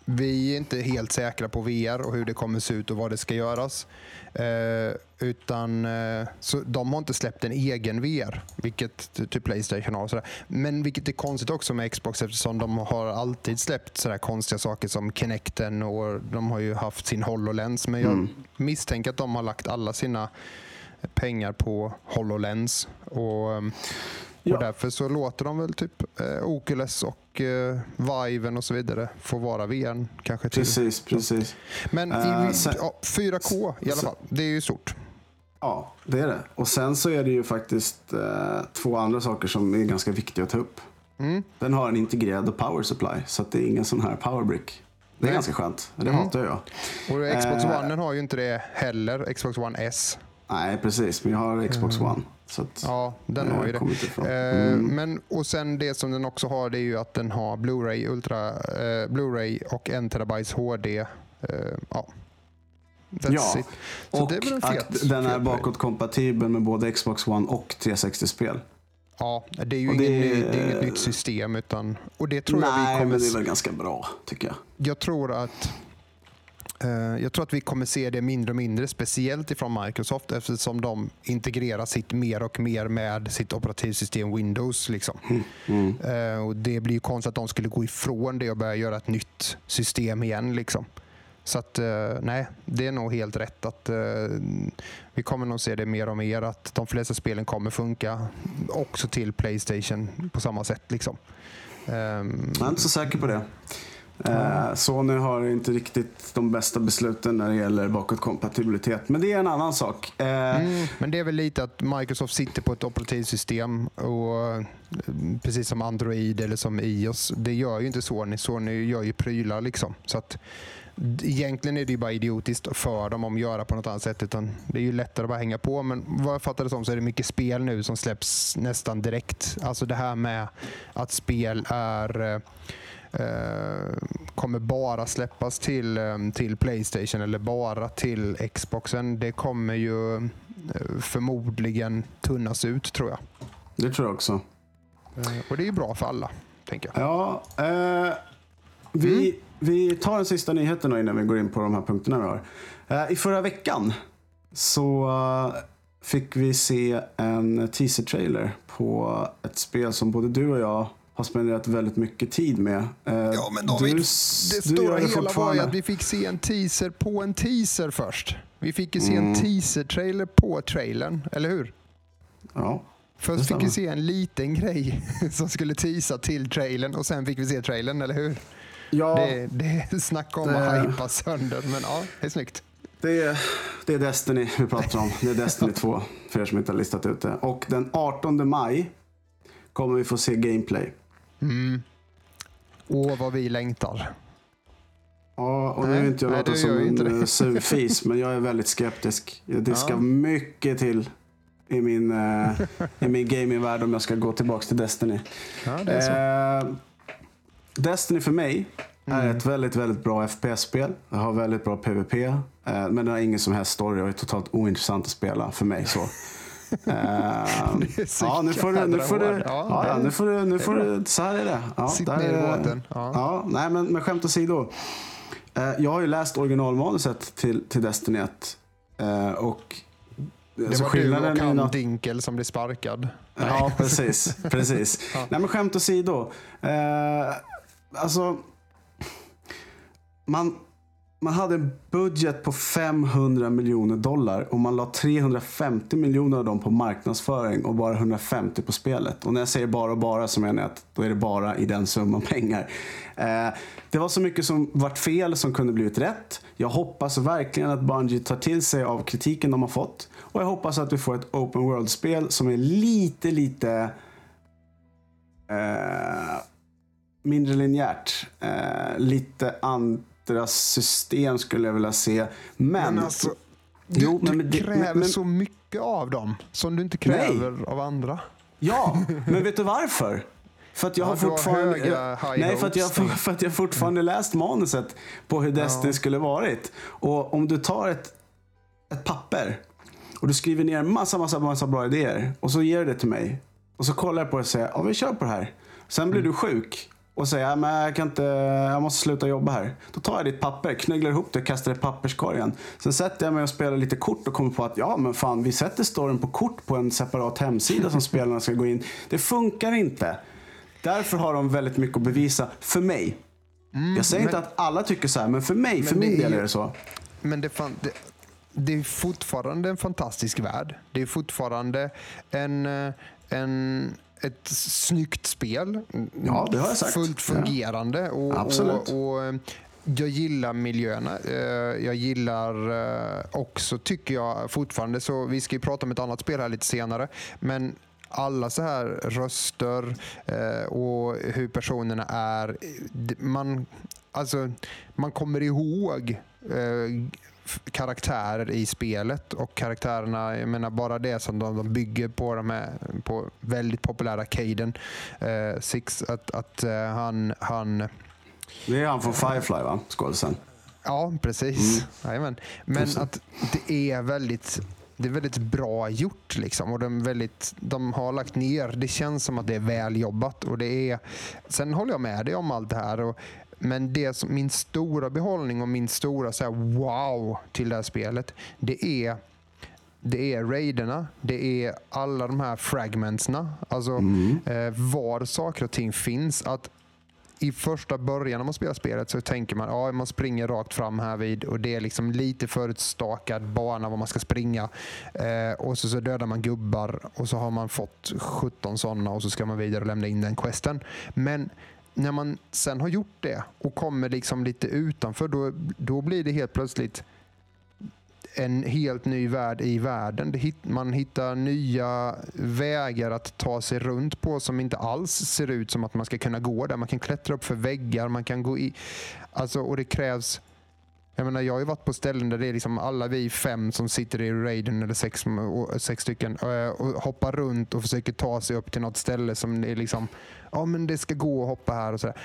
vi är inte helt säkra på VR och hur det kommer se ut och vad det ska göras. Eh, utan, eh, så de har inte släppt en egen VR, vilket ty- typ Playstation har. Och sådär. Men vilket är konstigt också med Xbox eftersom de har alltid släppt sådär konstiga saker som Kinecten och de har ju haft sin HoloLens. Men jag misstänker att de har lagt alla sina pengar på HoloLens. Och, ehm,
Ja.
och därför så låter de väl typ eh, Oculus och eh, Viven och så vidare få vara VR kanske till.
Precis, precis.
Men
Eh,
i,
sen-
ja, 4K i alla
sen-
fall, det är ju stort.
Ja, det är det. Och sen så är det ju faktiskt eh, två andra saker som är ganska viktiga att ta upp.
Mm.
Den har en integrerad power supply, så att det är ingen sån här powerbrick. Det är
Nej.
ganska skönt. Det
Mm.
hatar jag.
Och Xbox
Eh.
One har ju inte det heller. Xbox One S.
Nej, precis. Men jag har Xbox One. Att.
Ja, den har ju det. Eh,
Mm.
Men, och sen det som den också har det är ju att den har Blu-ray, Ultra, eh, Blu-ray och 1 terabytes HD. Eh, ja. That's
Ja,
it. Så
Och
det är fet,
att den är bakåtkompatibel med både Xbox One och 360-spel.
Ja, det är ju
Och
ingen
det-
ny, det är inget nytt system. Utan, och det tror jag vi
Nej,
kommer
men det är väl ganska bra, tycker jag.
jag tror att jag tror att vi kommer se det mindre och mindre, speciellt ifrån Microsoft eftersom de integrerar sitt mer och mer med sitt operativsystem Windows. Liksom.
Mm.
Eh, och Det blir ju konstigt att de skulle gå ifrån det och börja göra ett nytt system igen. Liksom. Så att, eh, nej, det är nog helt rätt att eh, vi kommer nog se det mer och mer att de flesta spelen kommer funka också till Playstation på samma sätt. Liksom. Ehm,
Jag är inte så säker på det. Eh, Sony har inte riktigt de bästa besluten när det gäller bakåtkompatibilitet. Men det är en annan sak. Eh,
Mm, men det är väl lite att Microsoft sitter på ett operativsystem och eh, precis som Android eller som iOS. Det gör ju inte Sony. Sony gör ju prylar liksom. Så att egentligen är det ju bara idiotiskt för dem att göra på något annat sätt. Utan det är ju lättare att bara hänga på. Men vad jag fattar det som så är det mycket spel nu som släpps nästan direkt. Alltså det här med att spel är eh, kommer bara släppas till, eh, till Playstation eller bara till Xboxen. Det kommer ju eh, förmodligen tunnas ut tror jag.
det tror jag också.
Eh, Och det är ju bra för alla, tänker jag.
Ja, eh, vi,
Mm.
vi tar den sista nyheten då innan vi går in på de här punkterna vi har. Eh, I förra veckan så eh, fick vi se en teaser-trailer på ett spel som både du och jag har spenderat väldigt mycket tid med. Eh,
Ja, men David,
du,
Det stora
gör
hela var ju att vi fick se en teaser på en teaser först. Vi fick ju se
Mm.
en teaser-trailer på trailern, eller hur?
Ja, Det
Först fick vi se en liten grej som skulle teasa till trailern och sen fick vi se trailern, eller hur?
ja
Det, det är snack om
Det-
att hypa sönder, men ja, det är snyggt.
det, är, det är Destiny vi pratar om. Det är Destiny 2 för er som inte har listat ut det. Och den 18 maj kommer vi få se gameplay.
Mm. Åh, vad vi längtar.
Ja, och nu är inte jag
du
som en eh, surfis, men jag är väldigt skeptisk. Det ska
Ja.
mycket till i min, eh, i min gamingvärld om jag ska gå tillbaka till Destiny.
Ja, är.
Eh, Destiny för mig är
Mm.
ett väldigt, väldigt bra FPS-spel. Det har väldigt bra PVP, eh, men det har ingen som helst story och är totalt ointressant att spela för mig. så. Eh,
så
ja, nu får du, nu får du.
Ja,
ja, nu får du, nu får du, så här är det. Ja,
Sitt
där
ner i båten. Ja.
Ja, nej, men, men skämt åsido. Eh, jag har ju läst originalmanuset till, till Destiny 1. Eh, och
Det
alltså
var du
skillnaden
och
är ju
han Dinkel som blev sparkad.
Ja, precis. precis.
Ja.
Nej, men skämt åsido. Eh, alltså, man, man hade en budget på 500 miljoner dollar och man la 350 miljoner av dem på marknadsföring och bara 150 på spelet. Och när jag säger bara och bara så menar jag att då är det bara i den summan pengar. Eh, det var så mycket som vart fel som kunde blivit rätt. Jag hoppas verkligen att Bungie tar till sig av kritiken de har fått. Och jag hoppas att vi får ett open world-spel som är lite, lite eh, mindre linjärt. Eh, lite andra system skulle jag vilja se. Men,
Men alltså, du,
Jo, men-
du
men
kräver
men-
så mycket av dem som du inte kräver av andra.
ja, men vet du varför? För att jag
Ja,
har fortfarande... jag, nej, för att, jag, för att jag fortfarande läst manuset på hur Destiny
Ja.
skulle varit. Och om du tar ett, ett papper och du skriver ner massa, massa, massa bra idéer och så ger du det till mig. Och så kollar jag på det och säger, ja vi kör på det här. Sen blir du sjuk och säger, men jag, kan inte, jag måste sluta jobba här. Då tar jag ditt papper, knögglar ihop det och kastar det i papperskorgen. Sen sätter jag mig och spelar lite kort och kommer på att, ja men fan vi sätter storyn på kort på en separat hemsida som spelarna ska gå in. Det funkar inte. Därför har de väldigt mycket att bevisa, för mig. jag säger inte
men-
att alla tycker så här, men för mig, för
Men det
min
är
del är det så.
Men det, fan, det, det är fortfarande en fantastisk värld. Det är fortfarande en, eh, en, ett snyggt spel.
Ja, det har jag sagt.
Fullt fungerande. Och,
Absolut.
Och, och, jag gillar miljöerna. Eh, jag gillar eh, också, tycker jag fortfarande, så vi ska ju prata om ett annat spel här lite senare, men alla så här röster eh, och hur personerna är. Man, alltså, man kommer ihåg karaktärer i spelet och karaktärerna, jag menar bara det som de, de bygger på de här på väldigt populära Caden eh, Six, att, att uh, han, han...
Det är han från Firefly va, skådisen?
Ja, precis. Mm. Men precis. att det är väldigt det är väldigt bra gjort. Liksom. Och de, väldigt, de har lagt ner, det känns som att det är väljobbat. Och det är, sen håller jag med dig om allt det här. Och men det som, min stora behållning och min stora så här, wow till det här spelet, det är det är raiderna, det är alla de här fragmentsna. Alltså mm. eh, var saker och ting finns. Att i första början när man spelar spelet så tänker man att ja, man springer rakt fram här vid och det är liksom lite förutstakad bana var man ska springa. Eh, och så, så dödar man gubbar och så har man fått 17 sådana och så ska man vidare och lämna in den questen. Men när man sen har gjort det och kommer liksom lite utanför, då, då blir det helt plötsligt en helt ny värld i världen. Man hittar nya vägar att ta sig runt på som inte alls ser ut som att man ska kunna gå där. Man kan klättra upp för väggar, man kan gå i... Alltså, och det krävs jag, menar, jag har ju varit på ställen där det är liksom alla vi fem som sitter i raiden, eller sex, sex stycken, eh, och hoppar runt och försöker ta sig upp till något ställe som är liksom, ja men det ska gå att hoppa här och sådär.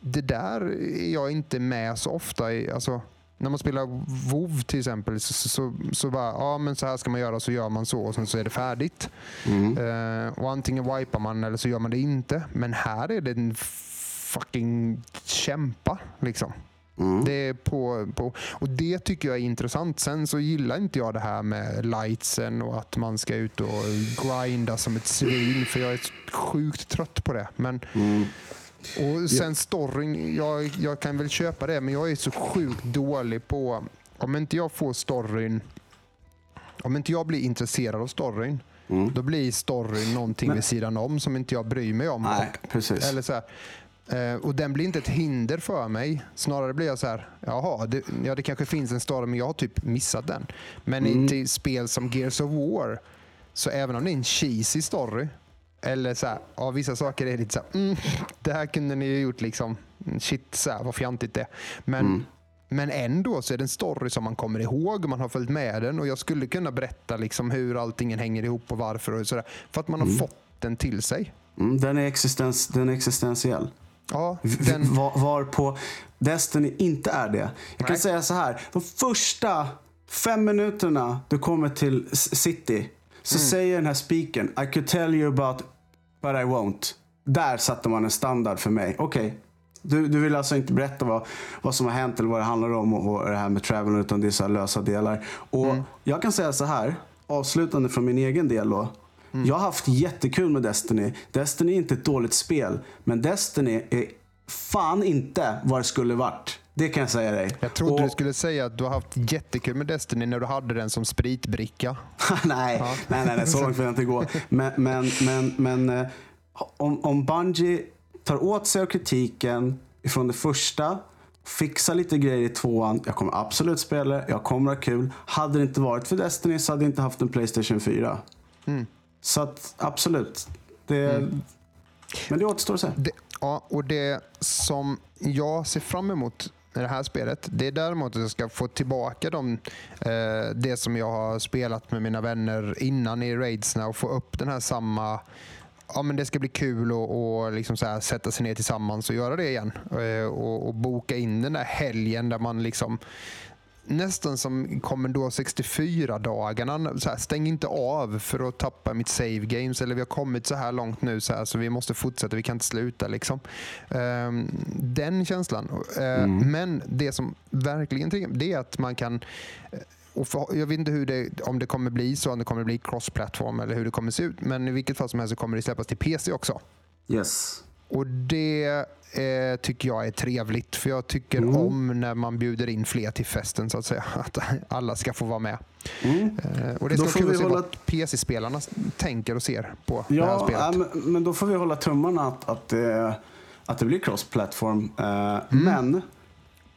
Det där är jag inte med så ofta i. Alltså, när man spelar WoW till exempel så, så, så bara, ja men så här ska man göra så gör man så och sen så är det färdigt. Mm. Uh, och antingen wipar man eller så gör man det inte. Men här är det en fucking kämpa liksom. Mm. Det är på, på, och det tycker jag är intressant. Sen så gillar inte jag det här med lightsen och att man ska ut och grinda som ett svin. För jag är sjukt trött på det. Men, mm. Och sen storyn, jag, jag kan väl köpa det, men jag är så sjukt dålig på... Om inte jag får storyn... Om inte jag blir intresserad av storyn, mm. då blir storyn någonting men, vid sidan om som inte jag bryr mig om.
Nej, precis.
Eller så här, Eh, och den blir inte ett hinder för mig. Snarare blir jag så här, jaha, det, ja, det kanske finns en story men jag har typ missat den. Men mm. i spel som Gears of War, så även om det är en cheesy story, eller så här, ja, vissa saker är lite så här, mm, det här kunde ni ju gjort liksom, shit så här, vad fjantigt det är. Men, mm. men ändå så är det en story som man kommer ihåg, man har följt med den och jag skulle kunna berätta liksom hur allting hänger ihop och varför och sådär. För att man har mm. fått den till sig.
Mm, den, är existens, den är existentiell.
Ja, den...
var, var, på Destiny inte är det. Jag Nej. kan säga så här. De första fem minuterna du kommer till City så mm. säger den här speakern I could tell you about but I won't. Där satte man en standard för mig. Okej, okay. Du, du vill alltså inte berätta vad, vad som har hänt eller vad det handlar om och, och det här med travel utan det är så lösa delar. Och mm. Jag kan säga så här, avslutande från min egen del då. Mm. Jag har haft jättekul med Destiny. Destiny är inte ett dåligt spel. Men Destiny är fan inte vad det skulle varit. Det kan jag säga dig.
Jag trodde och... du skulle säga att du har haft jättekul med Destiny när du hade den som spritbricka.
nej, ja. nej, nej, nej, så långt vill jag inte gå. Men, men, men, men eh, om, om Bungie tar åt sig av kritiken från det första, fixar lite grejer i tvåan. Jag kommer absolut spela det, jag kommer ha kul. Hade det inte varit för Destiny så hade jag inte haft en Playstation 4. Mm. Så att absolut. Det, mm. Men det återstår att se.
Det, ja, och det som jag ser fram emot med det här spelet, det är däremot att jag ska få tillbaka de, eh, det som jag har spelat med mina vänner innan i raidsna och få upp den här samma ja, men det ska bli kul att liksom sätta sig ner tillsammans och göra det igen. Eh, och, och, boka in den där helgen där man liksom nästan som Commodore 64-dagarna. Stäng inte av för att tappa mitt save games. Eller vi har kommit så här långt nu så, här, så vi måste fortsätta. Vi kan inte sluta. Liksom. Um, den känslan. Uh, mm. Men det som verkligen det är att man kan eh, och för, jag vet inte hur det, om det kommer bli så, om det kommer bli cross-platform eller hur det kommer se ut. Men i vilket fall som helst så kommer det släppas till PC också.
Yes.
Och det eh, tycker jag är trevligt. För jag tycker mm. om när man bjuder in fler till festen så att säga. Att alla ska få vara med. Mm. Eh, och det ska kul att se hålla... vad PC-spelarna tänker och ser på ja, det här spelet.
Äh, men då får vi hålla tummarna att, att, att det blir cross-platform. Eh, mm. Men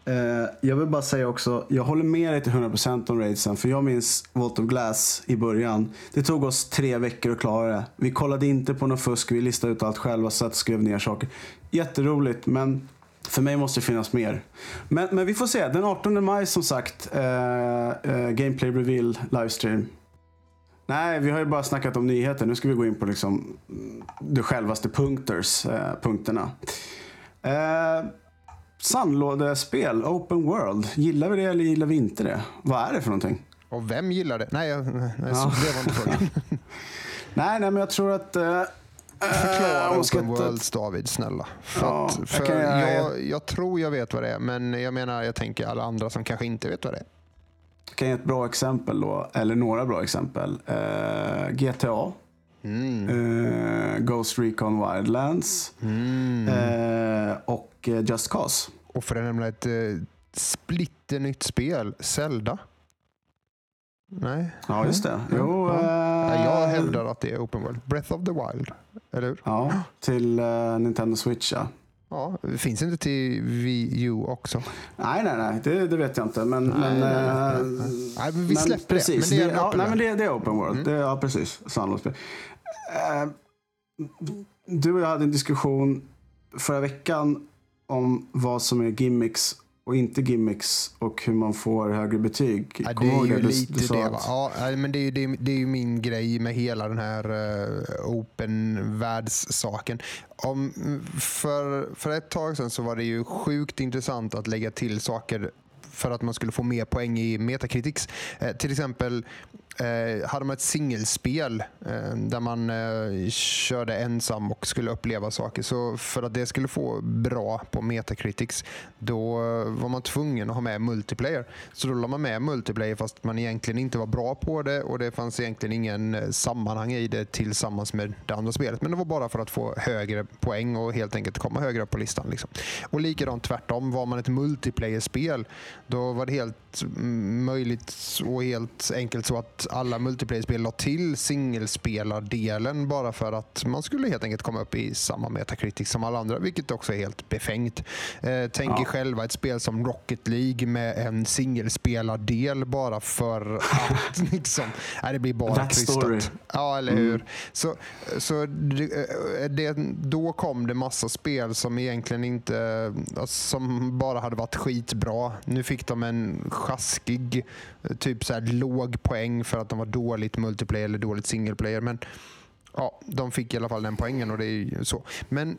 Eh, jag vill bara säga också, jag håller med dig till 100% om raidsen. För jag minns Vault of Glass i början. Det tog oss tre veckor att klara det. Vi kollade inte på något fusk, vi listade ut allt själva, satt och skrev ner saker. Jätteroligt, men för mig måste det finnas mer. Men, men vi får se. Den 18 maj som sagt, eh, eh, Gameplay Reveal livestream. Nej, vi har ju bara snackat om nyheter. Nu ska vi gå in på liksom mm, de självaste punkters, eh, punkterna. Eh, Eh, Sandlådespel, open world. Gillar vi det eller gillar vi inte det? Vad är det för någonting?
Och vem gillar det? Nej, jag, nej ja. det var inte frågan.
nej, nej, men jag tror att... Eh,
Förklara äh, Open Worlds David, snälla. För, ja, att, för jag, jag, jag, jag, tror jag vet vad det är, men jag menar, jag tänker alla andra som kanske inte vet vad det är.
Jag kan ge ett bra exempel då, eller några bra exempel. Uh, GTA. Mm. Uh, Ghost Recon Wildlands. Mm. Uh, och Just Cause.
Och för att nämna ett uh, splitternytt spel, Zelda. Nej.
Ja, just det. Jo,
ja. jag hävdar att det är Open World. Breath of the Wild, eller hur?
Ja, till Nintendo Switch ja.
Ja, finns inte till Wii U också?
Nej, nej, nej. Det, det vet jag inte. Men, nej, men, nej, nej.
nej men vi släpper men precis, det. Men det är,
ja, nej, men det, det, är open world. Mm. Det, ja, precis. Sandlåsspel. Uh, du och jag hade en diskussion förra veckan om vad som är gimmicks och inte gimmicks och hur man får högre betyg.
Ja, det är ju det? lite du, du det. Va? Ja, men det är, ju, det, är, det är ju min grej med hela den här uh, open världssaken. Om, för, för ett tag sedan så var det ju sjukt intressant att lägga till saker för att man skulle få mer poäng i Metacritics. Eh, till exempel eh, hade man ett singelspel eh, där man eh, körde ensam och skulle uppleva saker. Så för att det skulle få bra på Metacritics då eh, var man tvungen att ha med multiplayer. Så då la man med multiplayer fast man egentligen inte var bra på det och det fanns egentligen ingen eh, sammanhang i det tillsammans med det andra spelet. Men det var bara för att få högre poäng och helt enkelt komma högre upp på listan. Liksom. Och likadant tvärtom, var man ett multiplayer-spel då var det helt mm, möjligt och helt enkelt så att alla multiplayer-spel la till singelspelardelen bara för att man skulle helt enkelt komma upp i samma Metacritic som alla andra, vilket också är helt befängt. Eh, tänk ja. er själva ett spel som Rocket League med en singelspelardel bara för att liksom, nej, det blir bara krystat. Ja, eller hur? Mm. Så, så det, eh, det, då kom det massa spel som egentligen inte, alltså, som bara hade varit skitbra. Nu fick de en sjaskig, eh, typ så här låg poäng för för att de var dåligt multiplayer eller dåligt single player. Men ja, de fick i alla fall den poängen och det är så. Men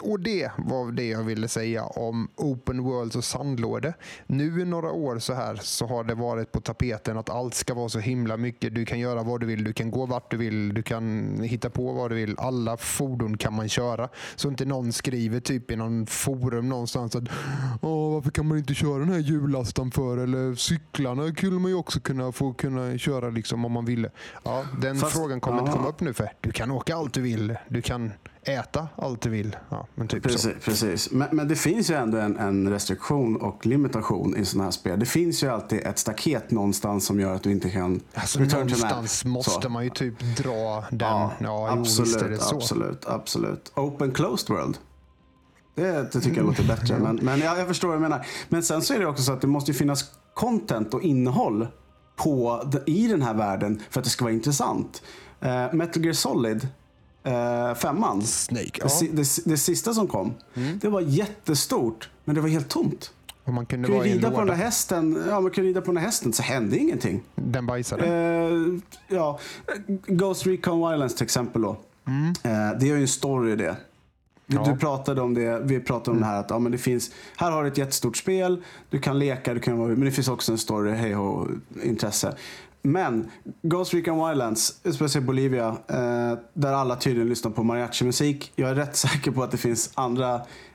och det var det jag ville säga om Open world och sandlåde. Nu i några år så här så har det varit på tapeten att allt ska vara så himla mycket. Du kan göra vad du vill, du kan gå vart du vill, du kan hitta på vad du vill. Alla fordon kan man köra. Så inte någon skriver typ i någon forum någonstans att varför kan man inte köra den här hjullastaren för? Eller cyklarna skulle man ju också kunna få kunna köra liksom om man ville. Ja, den Fast, frågan kommer ja. inte komma upp nu för du kan åka allt du vill. Du kan äta allt du vill. Ja, men typ
precis,
så.
precis. Men, men, det finns ju ändå en, en, restriktion och limitation i sådana här spel. Det finns ju alltid ett staket någonstans som gör att du inte kan
alltså, Någonstans måste så. man ju typ dra den. Ja, ja
absolut,
jo,
absolut, absolut. Open closed world. Det, tycker jag låter bättre. Men, men ja, jag förstår vad du menar. Men sen så är det också så att det måste finnas content och innehåll på, i den här världen för att det ska vara intressant. Uh, Metal Gear Solid eh, femman.
Snake,
ja. det, det, det, sista som kom. Mm. Det var jättestort, men det var helt tomt.
Och man kunde,
kunde rida på den där hästen. Ja, man kunde rida på den där hästen så hände ingenting.
Den bajsade?
Eh, ja. Ghost Recon Wildlands till exempel då. Mm. Det är ju en story det. Ja. Du pratade om det, vi pratade om mm. det här att ja, men det finns, här har du ett jättestort spel, du kan leka, du kan vara, men det finns också en story, hej intresse. Men Ghost Recon Wildlands, speciellt Bolivia, eh, där alla tydligen lyssnar på mariachi-musik. Jag är rätt säker på att det finns andra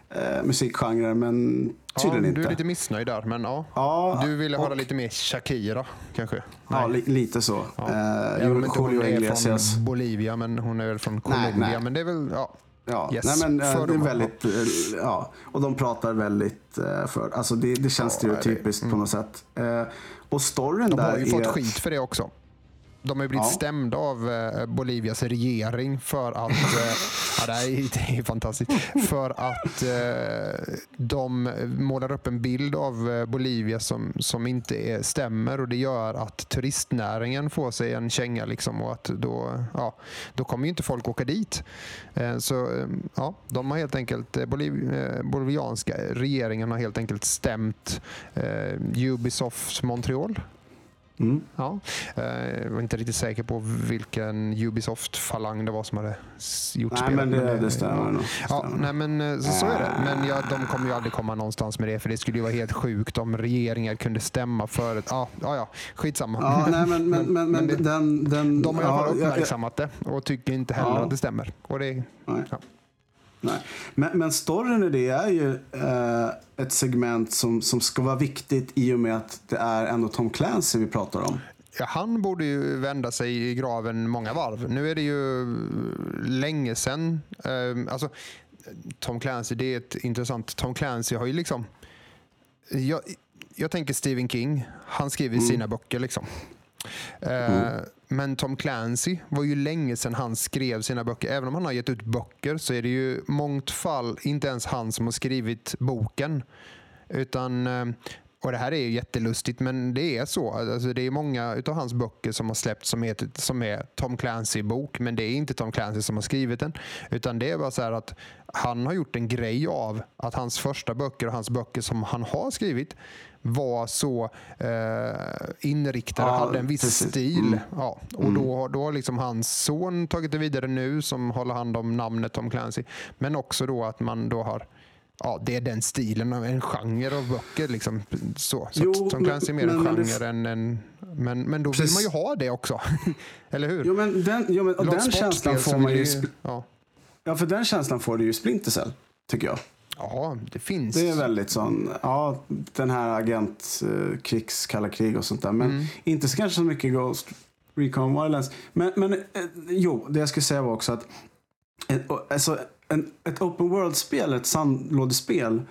eh, musikgenrer, men tydligen
ja,
inte.
Du är lite missnöjd där, men ja. ja du ville och, höra lite mer Shakira, kanske?
Ja, li, lite så. Ja.
Eh, Även om inte hon är från Bolivia, men hon är väl från Colombia. Nej, nej. Men det är väl, ja.
Ja, yes, nej men äh, det är väldigt, äh, ja, och de pratar väldigt äh, för, alltså det, det känns ja, stereotypiskt mm. på något sätt. och storyn
de
där
har ju är... fått skit för det också. De har blivit
Ja.
stämda av eh, Bolivias regering för att, eh, ja, det, är, det är fantastiskt, för att eh, de målar upp en bild av Bolivia som, som inte är, stämmer och det gör att turistnäringen får sig en känga liksom och att då, ja, då kommer ju inte folk åka dit. Så ja, de har helt enkelt, Boliv, bolivianska regeringen har helt enkelt stämt eh, Ubisoft Montreal
Mm.
Ja, eh, jag var inte riktigt säker på vilken Ubisoft-falang det var som hade gjort
Nej,
spelet.
men det,
eh,
det stämmer
ja.
nog.
Ja, nej, men eh, så, så är det. Men ja, de kommer ju aldrig komma någonstans med det för det skulle ju vara helt sjukt om regeringar kunde stämma för ett... Ja, ja, ja skitsamma.
Ja, nej, men, men, men, men
det-
den, den,
de har i alla fall
ja,
uppmärksammat det och tycker inte heller
Ja.
att det stämmer. Och det,
Nej. Men, men storyn i det är ju eh, ett segment som, som ska vara viktigt i och med att det är ändå Tom Clancy vi pratar om.
Ja, han borde ju vända sig i graven många varv. Nu är det ju länge sedan. Eh, alltså, Tom Clancy, det är ett intressant... Tom Clancy har ju liksom... Jag, jag tänker Stephen King. Han skriver
Mm.
sina böcker. liksom. Mm. Eh, men Tom Clancy var ju länge sedan han skrev sina böcker. Även om han har gett ut böcker så är det ju mångt fall inte ens han som har skrivit boken. Utan, eh, och det här är ju jättelustigt men det är så. Alltså det är många av hans böcker som har släppts som är, som är Tom Clancy-bok men det är inte Tom Clancy som har skrivit den. Utan det är bara så här att han har gjort en grej av att hans första böcker och hans böcker som han har skrivit var så eh, inriktade,
Ja,
hade en viss
precis.
stil.
Mm.
Ja, och då, då har liksom hans son tagit det vidare nu som håller hand om namnet Tom Clancy. Men också då att man då har Ja, det är den stilen, en genre av böcker. Liksom, så så
Jo,
att Tom Clancy är mer
men-
en
men det-
genre än en... Men, men då vill
Precis.
man ju ha det också. Eller hur?
Jo, men den, jo, men, och den känslan får
vill
man ju...
Ja.
Ja, för den känslan får du ju Splinter Cell, tycker jag.
Ja, det finns.
Det är väldigt sån, ja, den här agent, eh, krigs, kalla krig och sånt där. Men
Mm.
inte så kanske så mycket Ghost Recon Wildlands. Men, men eh, jo, det jag skulle säga var också att ett, och- alltså, en, ett open world-spel, ett sandlådespel,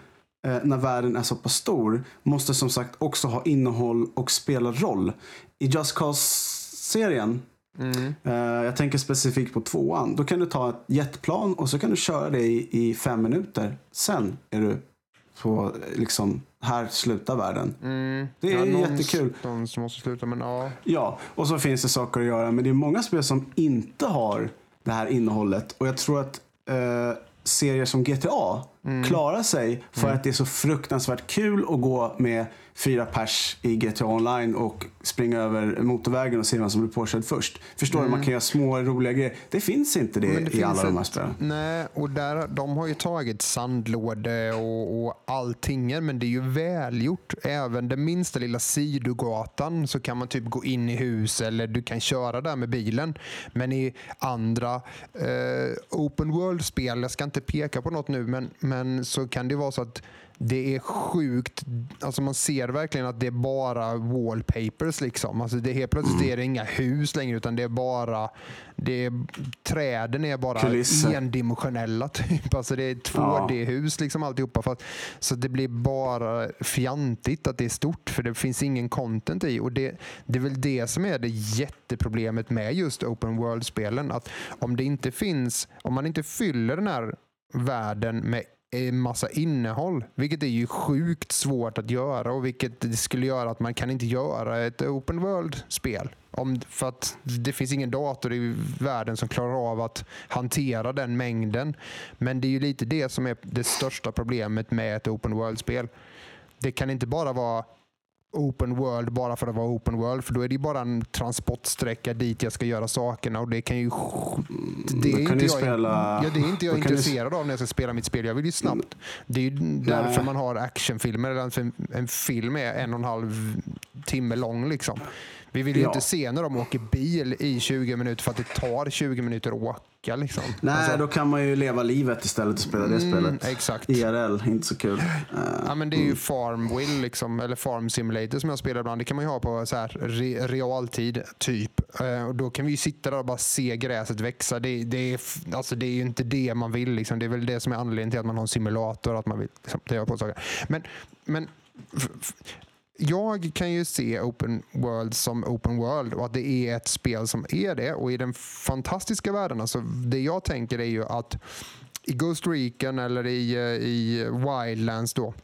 eh, när världen är så pass stor, måste som sagt också ha innehåll och spela roll. I Just Cause-serien
Mm.
Eh, jag tänker specifikt på tvåan. Då kan du ta ett jetplan och så kan du köra det i, i fem minuter. Sen är du på, liksom, här slutar världen.
Mm.
Det är
någon,
jättekul.
Någon som måste sluta, men ja.
Ja, och så finns det saker att göra. Men det är många spel som inte har det här innehållet. Och jag tror att eh, serier som GTA klarar sig för att det är så fruktansvärt kul att gå med fyra pers i GTA online och springa över motorvägen och se vem som blir påkörd först. Förstår du? Man kan göra små roliga grejer. Det finns inte det,
det
i alla de här spelen.
Nej, och där, de har ju tagit sandlåde och, och allting, men det är ju välgjort. Även den minsta lilla sidogatan så kan man typ gå in i hus eller du kan köra där med bilen. Men i andra eh, open world-spel, jag ska inte peka på något nu, men, men så kan det vara så att det är sjukt. Alltså man ser verkligen att det är bara wallpapers. Liksom. Alltså det helt plötsligt är det inga hus längre utan det är bara det är, träden är bara
Kulisser.
endimensionella. Typ. Alltså det är 2D-hus liksom alltihopa. För att, så det blir bara fjantigt att det är stort för det finns ingen content i. Och det, det är väl det som är det jätteproblemet med just open world-spelen. Att om det inte finns, om man inte fyller den här världen med en massa innehåll, vilket är ju sjukt svårt att göra och vilket skulle göra att man kan inte göra ett open world-spel. Om, för att det finns ingen dator i världen som klarar av att hantera den mängden. Men det är ju lite det som är det största problemet med ett open world-spel. Det kan inte bara vara open world bara för att vara open world. För då är det ju bara en transportsträcka dit jag ska göra sakerna. Och det kan ju... Det är, inte jag,
spela-
ja, det är inte jag
kan du-
intresserad av när jag ska spela mitt spel. Jag vill ju snabbt. Det är ju därför
Nej.
man har actionfilmer. En film är en och en halv timme lång. Liksom. Vi vill ju
Ja.
inte se när de åker bil i 20 minuter för att det tar 20 minuter att åka. Liksom.
Nej,
Alltså,
då kan man ju leva livet istället och spela det
mm,
spelet.
Exakt.
IRL, inte så kul. Eh,
Ja, men det är ju Farmville, liksom, eller Farm Simulator som jag spelar ibland. Det kan man ju ha på så här, re, realtid, typ. Eh, och då kan vi ju sitta där och bara se gräset växa. Det, det, är, alltså, det är ju inte det man vill. Liksom. Det är väl det som är anledningen till att man har en simulator. Att man vill liksom, på saker. Men, men jag kan ju se Open World som Open World och att det är ett spel som är det. Och i den fantastiska världen, alltså det jag tänker är ju att i Ghost Recon eller i, eh, i Wildlands då,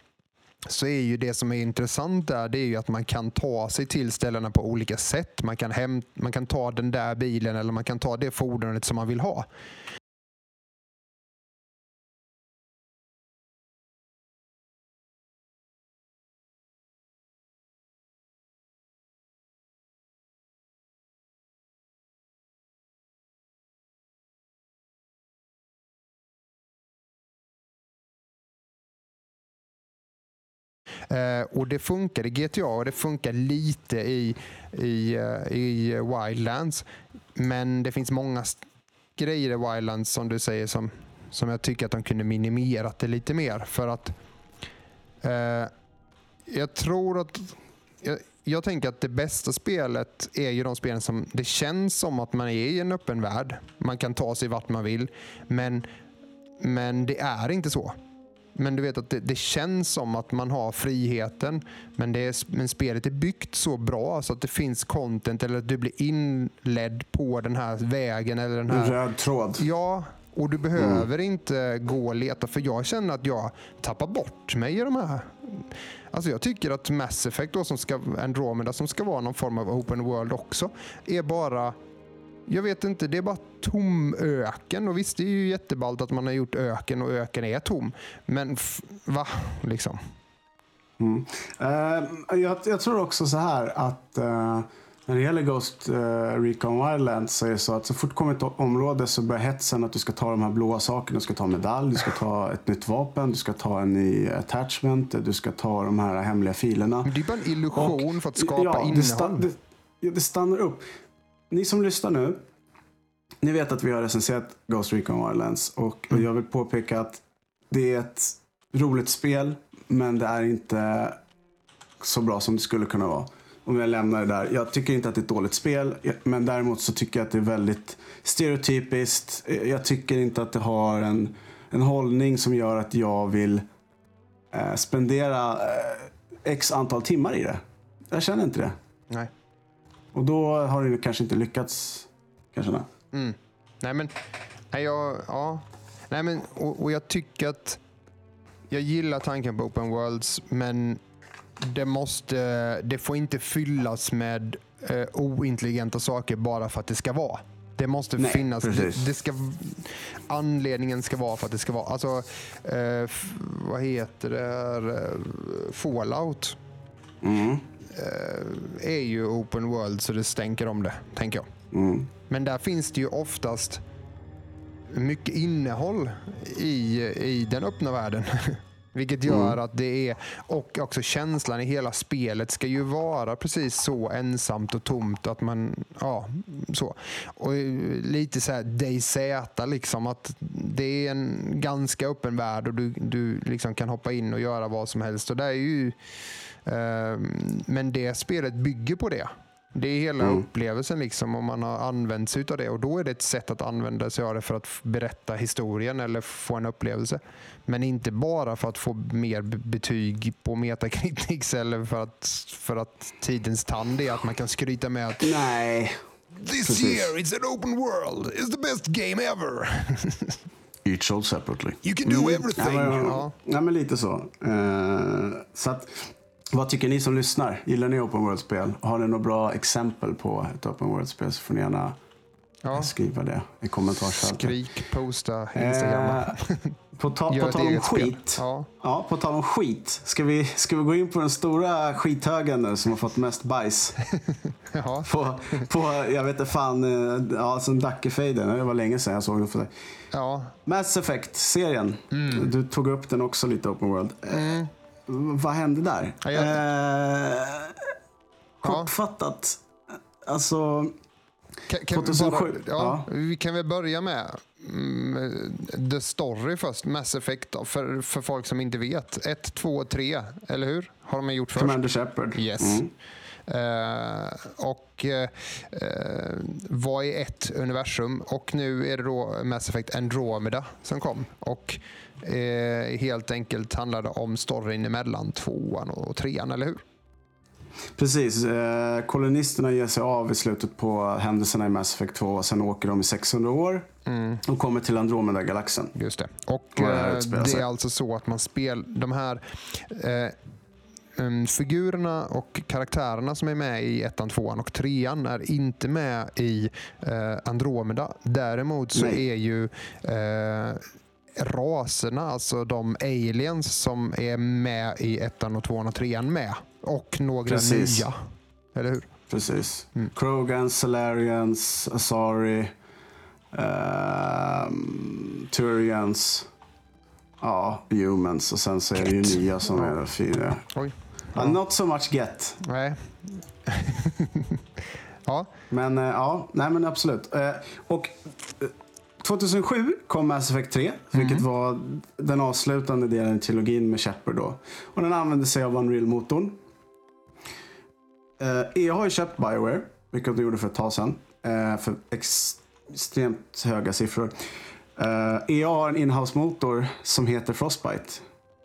så är ju det som är intressant där det är ju att man kan ta sig till ställena på olika sätt. Man kan, hem, man kan ta den där bilen eller man kan ta det fordonet som man vill ha. Eh, och Det funkar i GTA och det funkar lite i, i, eh, i Wildlands. Men det finns många grejer i Wildlands som du säger som, som jag tycker att de kunde minimerat det lite mer. För att eh, jag tror att jag, jag, tänker att det bästa spelet är ju de spelen som det känns som att man är i en öppen värld. Man kan ta sig vart man vill. Men, men det är inte så. Men du vet att det, det, känns som att man har friheten. Men, det är, men spelet är byggt så bra så att det finns content eller att du blir inledd på den här vägen. Eller den här...
Röd tråd.
Ja, och du behöver mm. inte gå och leta. För jag känner att jag tappar bort mig i de här. Alltså jag tycker att Mass Effect, då, som ska, Andromeda, som ska vara någon form av open world också, är bara jag vet inte, det är bara tom öken. Och visst, det är ju jätteballt att man har gjort öken och öken är tom. Men va, liksom?
Mm. Uh, jag, jag, tror också så här att uh, när det gäller Ghost uh, Recon Wildlands så är det så att så fort du kommer till ett område så börjar hetsen att du ska ta de här blåa sakerna. Du ska ta medalj, du ska ta ett nytt vapen, du ska ta en ny attachment, du ska ta de här hemliga filerna.
Men det är bara en illusion och, för att skapa ja, innehåll. Det,
det stannar upp ni som lyssnar nu, ni vet att vi har recenserat Ghost Recon Wildlands och mm. jag vill påpeka att det är ett roligt spel, men det är inte så bra som det skulle kunna vara. Om jag lämnar det där. Jag tycker inte att det är ett dåligt spel, men däremot så tycker jag att det är väldigt stereotypiskt. Jag tycker inte att det har en, en hållning som gör att jag vill eh, spendera eh, x antal timmar i det. Jag känner inte det.
Nej.
Och då har det kanske inte lyckats, kanske.
Mm. Nej men, nej, jag, ja. Nej, men och, och, jag tycker att jag gillar tanken på open worlds, men det, måste, det får inte fyllas med eh, ointelligenta saker bara för att det ska vara. Det måste Nej, finnas. Det, det, ska, anledningen ska vara för att det ska vara. Alltså, eh, vad heter det? Eh, Fallout.
Mm.
Eh, är ju open world så det stänker om det, tänker jag.
Mm.
Men där finns det ju oftast mycket innehåll i, i den öppna världen. Vilket gör mm. att det är, och också känslan i hela spelet ska ju vara precis så ensamt och tomt att man, ja, så. Och lite så här DayZ liksom, att det är en ganska öppen värld och du, du liksom kan hoppa in och göra vad som helst. Och det är ju men det spelet bygger på det. Det är hela mm. upplevelsen liksom om man har använt sig av det. Och Då är det ett sätt att använda sig av det för att berätta historien eller få en upplevelse. Men inte bara för att få mer betyg på Metacritics eller för att, för att tidens tand är att man kan skryta med att
Nej.
This Precis. year it's an open world. It's the best game ever.
Each sold separately.
You can do mm. everything. Ja,
men, ja. ja, men lite så. Uh, så att, vad tycker ni som lyssnar? Gillar ni open world-spel? Har ni några bra exempel på ett open world-spel så får ni gärna ja. skriva det i kommentarsfältet.
Skrik, posta, Instagram. Eh,
på, ta, på tal om skit. Ja. ja. på tal om skit. Ska vi, ska vi gå in på den stora skithögen nu som har fått mest bajs?
ja.
på, på, jag vet inte fan, eh, ja, som Dackefejden. Det var länge sedan jag såg den för dig.
Ja.
Mass Effect-serien. Mm. Du tog upp den också lite open world.
Mm
vad hände där?
Ja, jag...
eh, kortfattat, alltså...
Kan, kan 2007, vi, bara, ja, ja. vi kan väl börja med mm, the story först. Mass Effect för, för folk som inte vet. 1, 2, 3, eller hur? Har de gjort först?
Commander Shepard.
Yes. Mm. Uh, och uh, var i ett universum och nu är det då Mass Effect Andromeda som kom. Och uh, helt enkelt handlade om storyn emellan tvåan och trean, eller hur?
Precis. Eh, kolonisterna ger sig av i slutet på händelserna i Mass Effect 2. Sen åker de i 600 år och kommer till Andromeda-galaxen.
Just det. Och
Och
eh, det är alltså så att man spelar de här eh, mm, figurerna och karaktärerna som är med i ettan, tvåan och trean är inte med i eh, Andromeda. Däremot så
Nej.
är ju eh, raserna, alltså de aliens som är med i ettan och tvåan och trean med. Och några
Precis.
nya. Eller hur?
Precis.
Mm.
Krogans, Salarians, Asari, ehm, Turians. Ja, Humans. Och sen så är det ju nya som är fyra.
Oj.
Ja, not so much get.
Nej. ja.
Men eh, ja, nej men absolut. Eh, Och eh, 2007 kom Mass Effect 3, vilket var den avslutande delen i trilogin med Shepard då. Och den använde sig av Unreal-motorn. Eh, EA har ju köpt Bioware, vilket de gjorde för ett tag sedan, eh, för ex- extremt höga siffror. Eh, EA har en inhouse-motor som heter Frostbite.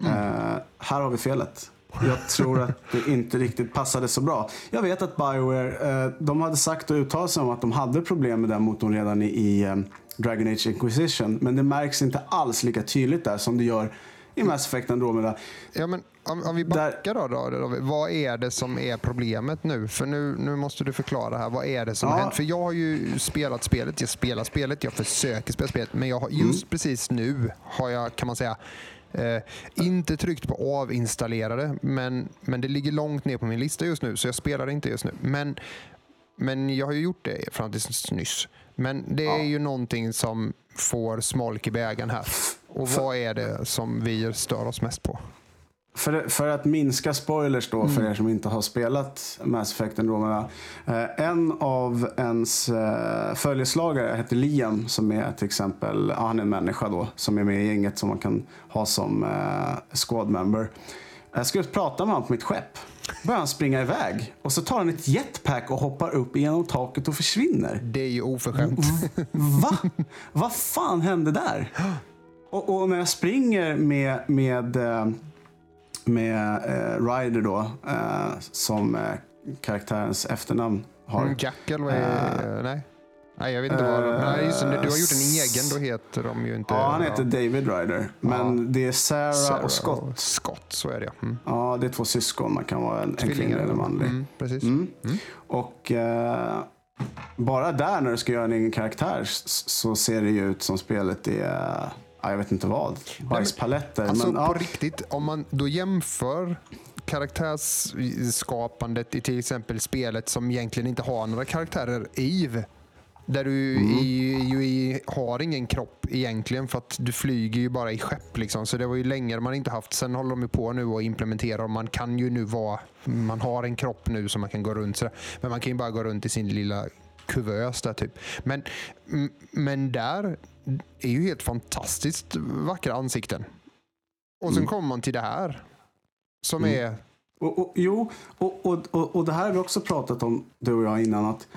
Eh, här har vi felet. Jag tror att det inte riktigt passade så bra. Jag vet att Bioware, eh, de hade sagt och uttalat sig om att de hade problem med den motorn redan i, eh, Dragon Age Inquisition. Men det märks inte alls lika tydligt där som det gör i Mass Effect Andromeda.
Ja, men om, om vi backar då, då, då, vad är det som är problemet nu? För nu, nu måste du förklara här. Vad är det som
Ja.
har hänt? För jag har ju spelat spelet, jag spelar spelet, jag försöker spela spelet. Men jag har, just
Mm.
precis nu har jag, kan man säga, eh, inte tryckt på avinstallera det. Men, men det ligger långt ner på min lista just nu, så jag spelar inte just nu. Men, men jag har ju gjort det fram tills nyss. Men det är
Ja.
ju någonting som får smolk i bägaren här. Och vad är det som vi stör oss mest på?
För, för att minska spoilers då för er som inte har spelat Mass Effect Andromeda. Eh, en av ens eh, följeslagare heter Liam som är till exempel, ja, han är en människa då som är med i gänget som man kan ha som eh, squad member. Jag skulle prata med honom på mitt skepp. börjar han springa iväg och så tar han ett jetpack och hoppar upp genom taket och försvinner.
Det är ju oförskämt.
Va? Vad fan hände där? Och, och när jag springer med, med, eh, med eh, Ryder då, eh, som eh, karaktärens efternamn har.
Mm, Jack eller vad är Nej. Nej, jag vet inte vad
Eh,
Nej, just du har gjort en egen, då heter de ju inte...
Ja, han heter David Ryder. Men det är Sarah,
Sarah
och Scott.
och Scott, så är det mm.
Ja, det är två syskon. Man kan vara en, en kvinnlig eller manlig.
Mm, precis.
Mm. Och eh, bara där när du ska göra en egen karaktär så ser det ju ut som spelet är, ja, jag vet inte vad, bajspaletter.
Alltså
men,
på
ja,
riktigt, om man då jämför karaktärsskapandet i till exempel spelet som egentligen inte har några karaktärer, Eve. Där du
Mm.
i, ju i, har ingen kropp egentligen för att du flyger ju bara i skepp. Liksom. Så det var ju länge man inte haft. Sen håller de ju på nu och implementerar och man kan ju nu vara, man har en kropp nu som man kan gå runt sådär. Men man kan ju bara gå runt i sin lilla kuvös där typ. Men, men där är ju helt fantastiskt vackra ansikten. Och sen kommer man till det här. Som
Mm.
är...
och, och, jo, och, och, och, och det här har vi också pratat om, du och jag, innan. att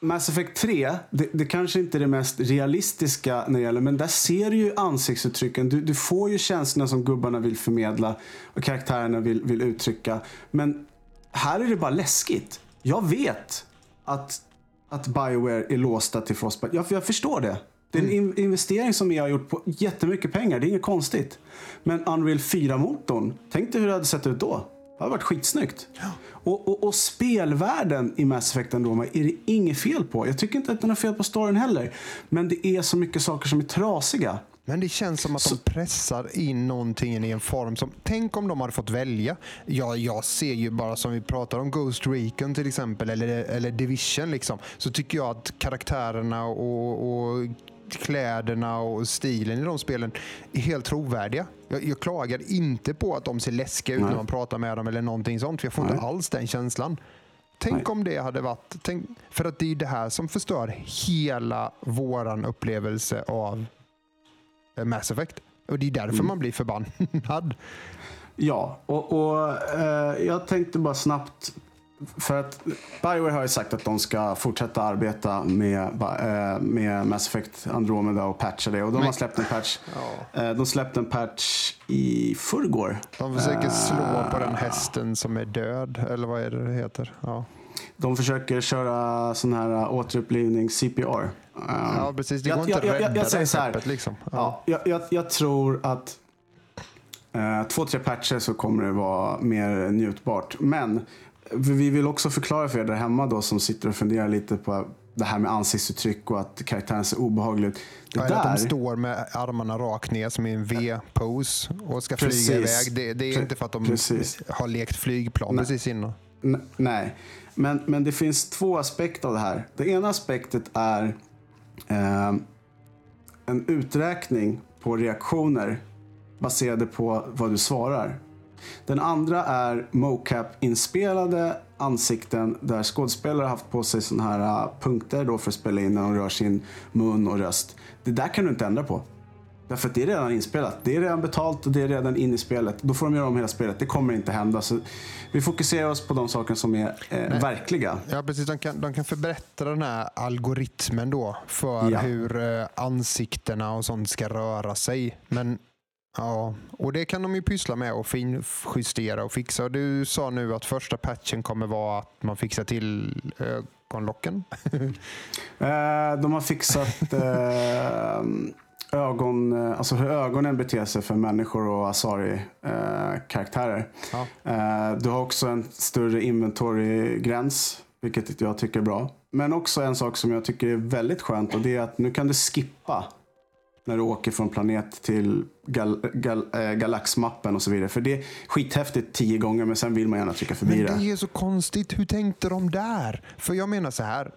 Mass Effect 3, det, det kanske inte är det mest realistiska när det gäller, men där ser du ju ansiktsuttrycken. Du, du får ju känslorna som gubbarna vill förmedla och karaktärerna vill, vill uttrycka. Men här är det bara läskigt. Jag vet att, att Bioware är låsta till Frostbite. Jag, jag förstår det. Det är en in, investering som jag har gjort på jättemycket pengar. Det är inget konstigt. Men Unreal 4-motorn, tänk dig hur det hade sett ut då. Det hade varit skitsnyggt. Och, och, och spelvärlden i Mass Effect Andromeda är det inget fel på. Jag tycker inte att den har fel på storyn heller. Men det är så mycket saker som är trasiga.
Men det känns som att de pressar in någonting i en form som... Tänk om de hade fått välja. Ja, jag ser ju bara som vi pratar om Ghost Recon till exempel eller, eller Division. Liksom, så tycker jag att karaktärerna och, och kläderna och stilen i de spelen är helt trovärdiga. Jag, jag klagar inte på att de ser läskiga ut när man pratar med dem eller någonting sånt. För jag får inte
Nej.
alls den känslan. Tänk
Nej.
om det hade varit... Tänk, för att det är det här som förstör hela våran upplevelse av Mass Effect. Och det är därför
Mm.
man blir förbannad.
Ja, och, och eh, jag tänkte bara snabbt för att Bioware har ju sagt att de ska fortsätta arbeta med, eh, med Mass Effect Andromeda och patcha det. Och de har släppt en patch.
Ja.
Eh, De släppte en patch i förrgår.
De försöker slå på
Eh,
den hästen som är död, eller vad är det det heter? Ja,
De försöker köra sån här återupplivning CPR.
Ja precis. Det
jag-
går inte
jag-
att
jag- jag
rädda
säger så här.
liksom. Ja.
Ja, jag, jag, jag tror att eh, två, tre patcher så kommer det vara mer njutbart. Men vi vill också förklara för er där hemma då som sitter och funderar lite på det här med ansiktsuttryck och att karaktären ser obehaglig ut. Det
Ja, eller att
där,
de står med armarna rakt ner som i en V-pose och ska
Precis.
flyga iväg. Det, det är
Pre-
inte för att de
precis.
har lekt flygplan
Nej.
precis innan.
Nej, men, men det finns två aspekter av det här. Det ena aspektet är eh, en uträkning på reaktioner baserade på vad du svarar. Den andra är mocap-inspelade ansikten där skådespelare haft på sig sådana här äh, punkter då för att spela in när de rör sin mun och röst. Det där kan du inte ändra på. Därför att det är redan inspelat. Det är redan betalt och det är redan in i spelet. Då får de göra om hela spelet. Det kommer inte hända. Så vi fokuserar oss på de saker som är eh, verkliga.
Ja, precis. De kan, de kan förbättra den här algoritmen då för
Ja.
hur eh, ansiktena och sånt ska röra sig. Men ja, och det kan de ju pyssla med och finjustera och fixa. Och Du sa nu att första patchen kommer vara att man fixar till ögonlocken.
Eh, de har fixat eh, ögon, eh, alltså hur ögonen beter sig för människor och Asari-karaktärer.
Ja.
Eh, du har också en större inventory-gräns, vilket jag tycker är bra. Men också en sak som jag tycker är väldigt skönt och det är att nu kan du skippa när du åker från planet till gal, gal, eh, galaxmappen och så vidare. För det är skithäftigt tio gånger men sen vill man gärna trycka förbi
Men
det.
det är så konstigt. Hur tänkte de där? För jag menar så här.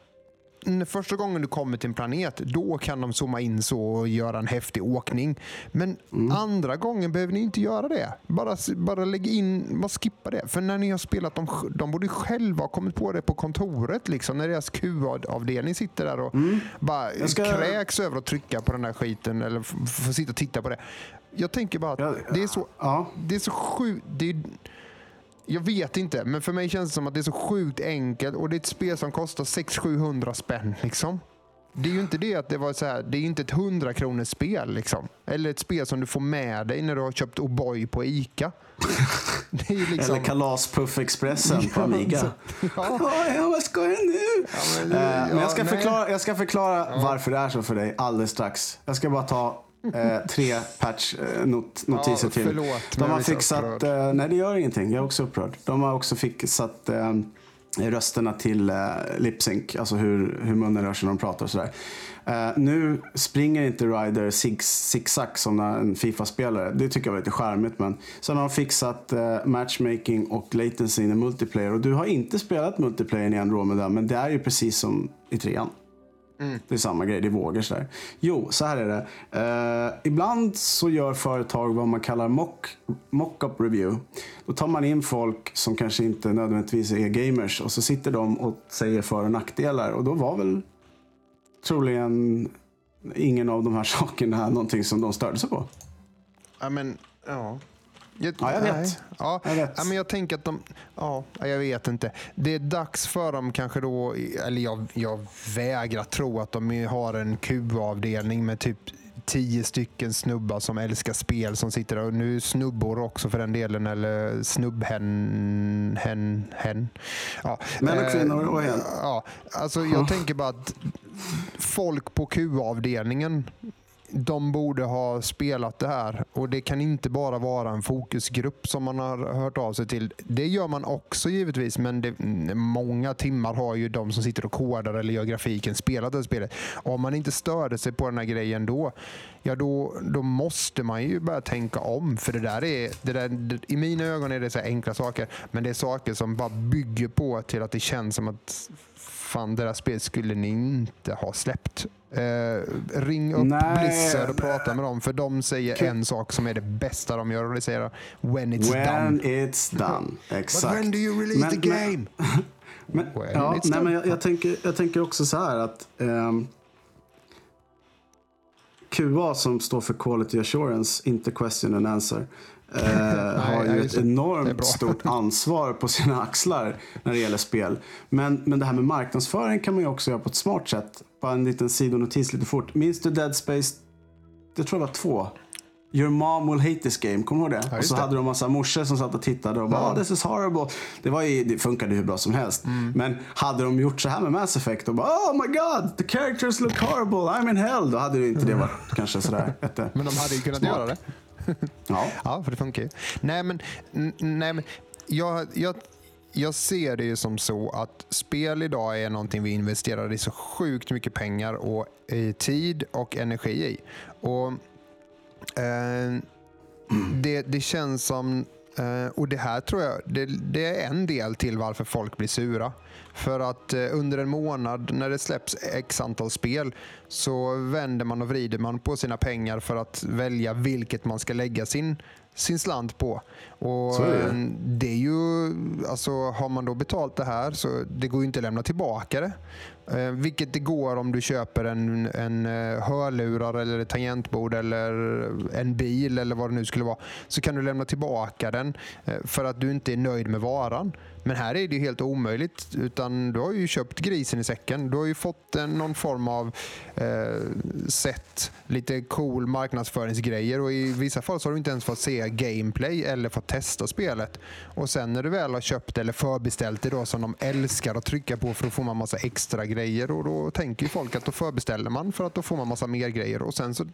Första gången du kommer till en planet, då kan de zooma in så och göra en häftig åkning. Men
Mm.
andra gången behöver ni inte göra det. Bara, bara lägg in, bara skippa det. För när ni har spelat, de, de borde själva ha kommit på det på kontoret. Liksom, när deras Q-avdelning sitter där och bara
Mm. Jag ska-
kräks över att trycka på den där skiten eller f- få sitta och titta på det. Jag tänker bara att
Ja,
det är så
Ja,
det är så sjukt. Jag vet inte, men för mig känns det som att det är så sjukt enkelt och det är ett spel som kostar 600-700 spänn. Liksom. Det är ju inte det att det var så här, det är inte ett 100 kronors spel. Liksom. Eller ett spel som du får med dig när du har köpt O'boy på ICA. Liksom...
Eller Kalaspuff-expressen på Amiga.
Ja,
Ja, vad ska jag nu?
men,
Eh, men jag ska
nej.
förklara, jag ska förklara varför det är så för dig alldeles strax. Jag ska bara ta eh, tre patch-notiser
Ja,
till.
förlåt,
De har fixat, eh, nej det gör ingenting, jag är också upprörd. De har också fixat eh, rösterna till eh, lip-sync, alltså hur, hur munnen rör sig när de pratar och sådär. Eh, nu springer inte Ryder zig- zigzag som en Fifa-spelare. Det tycker jag var lite charmigt. Men sen har de fixat eh, matchmaking och latency i multiplayer. Och du har inte spelat multiplayer i Andromeda, men det är ju precis som i trean. Det är samma grej, det är vågor sådär. Jo, så här är det. Eh, ibland så gör företag vad man kallar mock, mock-up review. Då tar man in folk som kanske inte nödvändigtvis är gamers och så sitter de och säger för och nackdelar. Och då var väl troligen ingen av de här sakerna någonting som de störde sig på.
Ja, men, ja. Jag,
Ja, jag vet.
Ja,
Jag vet.
Ja, men jag tänker att de... Ja, jag vet inte. Det är dags för dem kanske då... Eller jag, jag vägrar tro att de har en Q-avdelning med typ tio stycken snubbar som älskar spel som sitter där. Och nu snubbor också för den delen. Eller snubbhen... Hen, hen. Ja.
Män och
Eh,
kvinnor och hen.
Ja, alltså jag tänker bara att folk på Q-avdelningen de borde ha spelat det här och det kan inte bara vara en fokusgrupp som man har hört av sig till. Det gör man också givetvis men det, många timmar har ju de som sitter och kodar eller gör grafiken spelat det här spelet. Om man inte störde sig på den här grejen då, ja då, då måste man ju börja tänka om. För det där är, det där, i mina ögon är det så här enkla saker men det är saker som bara bygger på till att det känns som att fan det där spelet skulle ni inte ha släppt. Eh, ring upp
Nej,
Blizzard och prata med dem för de säger en sak som är det bästa de gör och det säger when it's
When
done.
it's done. Exakt.
But when do you release
Men-
the game?
Men,
Well,
ja,
it's
nej,
done.
men jag, jag, tänker, jag tänker också så här att ehm, QA som står för Quality Assurance, inte Question and Answer. Eh, har ju ett enormt stort ansvar på sina axlar när det gäller spel. Men, men det här med marknadsföring kan man ju också göra på ett smart sätt. Bara en liten sidonotis lite fort. Minns du Dead Space? Det tror jag var två. Your mom will hate this game, kommer du ihåg det?
Ja,
och så
det.
hade de massa morsor som satt och tittade och bara
Ja.
oh, this is horrible. Det, var ju, det funkade hur bra som helst.
Mm.
Men hade de gjort så här med Mass Effect och bara oh my god, the characters look horrible, I'm in hell. Då hade det inte det varit kanske sådär.
Men de hade ju kunnat
Smart.
göra det.
Ja.
Ja, för det funkar ju. Nej, men, nej, men jag, jag, jag ser det ju som så att spel idag är någonting vi investerar i så sjukt mycket pengar och i tid och energi i. Och eh, det, det känns som, eh, och det här tror jag, det, det är en del till varför folk blir sura. För att eh, under en månad när det släpps x antal spel så vänder man och vrider man på sina pengar för att välja vilket man ska lägga sin, sin slant på. Och
är det.
eh, det är ju, alltså har man då betalt det här så det går ju inte att lämna tillbaka det. Eh, vilket det går om du köper en, en eh, hörlurar eller ett tangentbord eller en bil eller vad det nu skulle vara. Så kan du lämna tillbaka den för att du inte är nöjd med varan. Men här är det ju helt omöjligt. Utan du har ju köpt grisen i säcken. Du har ju fått en, någon form av eh, sätt, lite cool marknadsföringsgrejer och i vissa fall så har du inte ens fått se gameplay eller fått testa spelet. Och sen när du väl har köpt eller förbeställt det då som de älskar att trycka på för då får man massa extra grejer och då tänker ju folk att då förbeställer man för att då får man massa mer grejer och sen så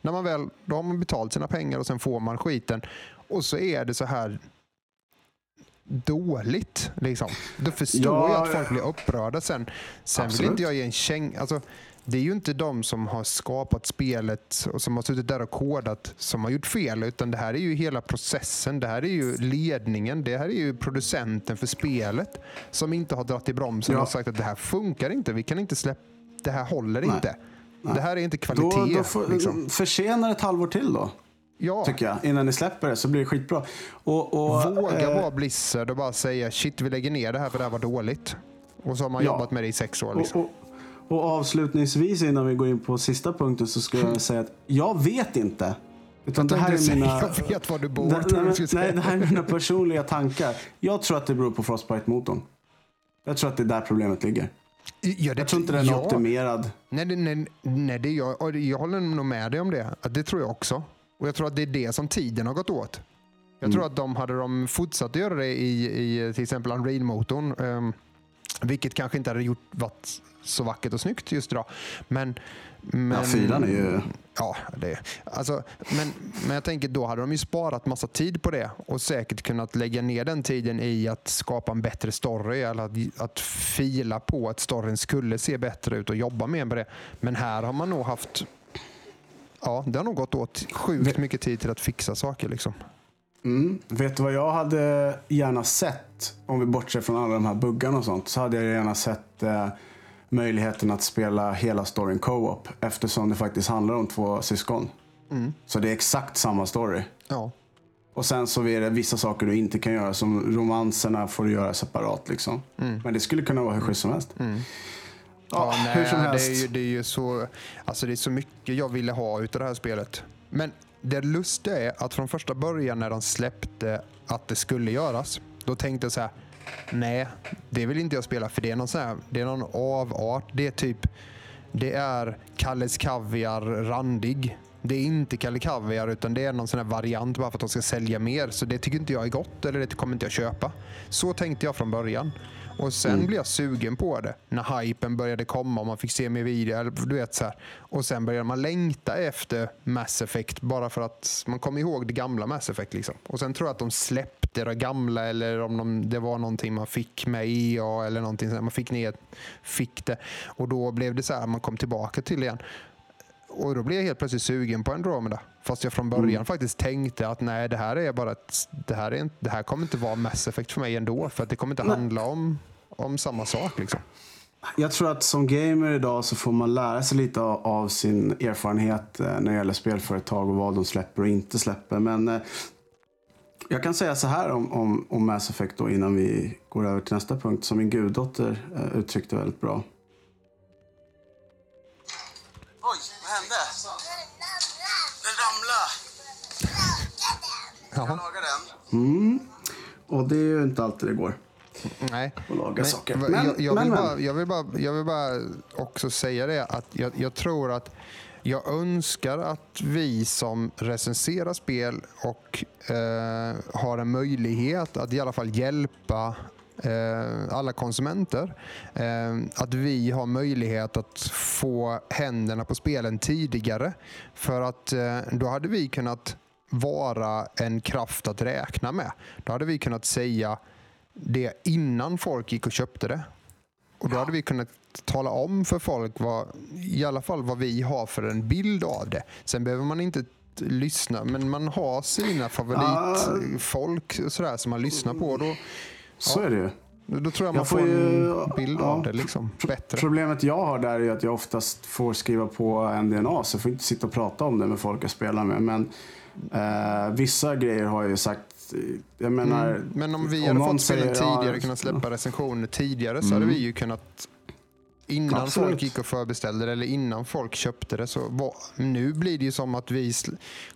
när man väl, då har man betalt sina pengar och sen får man skiten och så är det så här dåligt. Liksom. Då förstår
Ja,
jag att folk blir upprörda sen. Sen vill inte jag ge en käng... Alltså, det är ju inte de som har skapat spelet och som har suttit där och kodat som har gjort fel. Utan det här är ju hela processen. Det här är ju ledningen. Det här är ju producenten för spelet som inte har dragit i bromsen
Ja.
och sagt att det här funkar inte. Vi kan inte släppa... Det här håller
Nej.
inte.
Nej.
Det här är inte kvalitet.
Då, då får,
liksom.
Försena ett halvår till då,
ja.
tycker jag. Innan ni släpper det så blir det skitbra. Och, och,
Våga
eh,
vara Blizzard och bara säga shit vi lägger ner det här för det här var dåligt. Och så har man
Ja.
jobbat med det i sex år. Liksom.
Och, och, och avslutningsvis innan vi går in på sista punkten så ska jag säga att jag vet inte. Utan det här är mina...
jag vet var du bor. Jag
nej,
skulle
nej, det här är mina personliga tankar. Jag tror att det beror på Frostbite-motorn. Jag tror att det är där problemet ligger.
Ja, det,
Jag tror inte den är
ja.
optimerad.
Nej, det- nej, nej det, jag, jag håller nog med dig om det. Det tror jag också. Och jag tror att det är det som tiden har gått åt. Jag tror att de hade de fortsatt att göra det i, i till exempel Unreal-motorn, ehm, vilket kanske inte hade gjort varit så vackert och snyggt just idag. Men, men,
Ja, fyran är ju...
Ja, det, alltså, men, men jag tänker då hade de ju sparat massa tid på det och säkert kunnat lägga ner den tiden i att skapa en bättre story eller att, att fila på att storyn skulle se bättre ut och jobba mer med det. Men här har man nog haft Ja, det har nog gått åt sjukt mycket tid till att fixa saker. Liksom.
Mm. Vet du vad jag hade gärna sett? Om vi bortser från alla de här buggarna och sånt. Så hade jag gärna sett eh, möjligheten att spela hela storyn co-op. Eftersom det faktiskt handlar om två syskon. Så det är exakt samma story.
Ja.
Och sen så är det vissa saker du inte kan göra. Som romanserna får du göra separat. Liksom. Men det skulle kunna vara hur schysst som helst. Ja,
Ja, nej,
hur som helst.
Det är, ju, det är ju så, alltså det är så mycket jag ville ha utav det här spelet. Men det lustiga är att från första början när de släppte att det skulle göras, då tänkte jag så här, nej, det vill inte jag spela för det är någon, så här, det är någon avart. Det är typ, det är Kalles Kaviar randig. Det är inte Kalle Kaviar utan det är någon sån här variant bara för att de ska sälja mer. Så det tycker inte jag är gott eller det kommer inte jag köpa. Så tänkte jag från början. Och sen
Mm.
blev jag sugen på det när hypen började komma och man fick se mer video. Du vet, så här. Och sen började man längta efter Mass Effect bara för att man kom ihåg det gamla Mass Effect. Liksom. Och sen tror jag att de släppte det gamla eller om de, det var någonting man fick med EA eller någonting. så. Man fick ner, fick det. Och då blev det så här, man kom tillbaka till det igen. Och då blev jag helt plötsligt sugen på Andromeda. Fast jag från början
Mm.
faktiskt tänkte att nej, det här är bara ett, det, här är inte, det här kommer inte vara Mass Effect för mig ändå. För att det kommer inte handla om, om samma sak. Liksom.
Jag tror att som gamer idag så får man lära sig lite av, sin erfarenhet eh, när det gäller spelföretag och vad de släpper och inte släpper. Men eh, jag kan säga så här om, om, om Mass Effect då innan vi går över till nästa punkt som min guddotter eh, uttryckte väldigt bra.
Oj, hände?
Den ramlade!
Jaha.
laga den. Mm. Och det är ju inte alltid det går.
Nej.
Och laga
Men
saker. Men-
jag, jag,
men-
vill bara, jag, vill bara, jag vill bara också säga det att jag, jag tror att jag önskar att vi som recenserar spel och eh, har en möjlighet att i alla fall hjälpa Eh, alla konsumenter. Eh, att vi har möjlighet att få händerna på spelen tidigare. För att eh, då hade vi kunnat vara en kraft att räkna med. Då hade vi kunnat säga det innan folk gick och köpte det. Och då hade vi kunnat tala om för folk vad, i alla fall vad vi har för en bild av det. Sen behöver man inte lyssna, men man har sina favoritfolk och sådär som man lyssnar på. Då,
så är det ju.
då tror jag
Jag
man
får
får
ju-
en bild
ja.
av det liksom, bättre.
Problemet jag har där är att jag oftast får skriva på NDNA så jag får inte sitta och prata om det med folk jag spelar med. Men eh, vissa grejer har jag ju sagt. Jag menar,
Mm. Men om vi
om
hade fått spelen
säger, ja,
tidigare, kunnat släppa recensioner tidigare, så hade vi ju kunnat Innan
Absolut.
folk gick och förbeställde det eller innan folk köpte det. Så var, nu blir det ju som att vi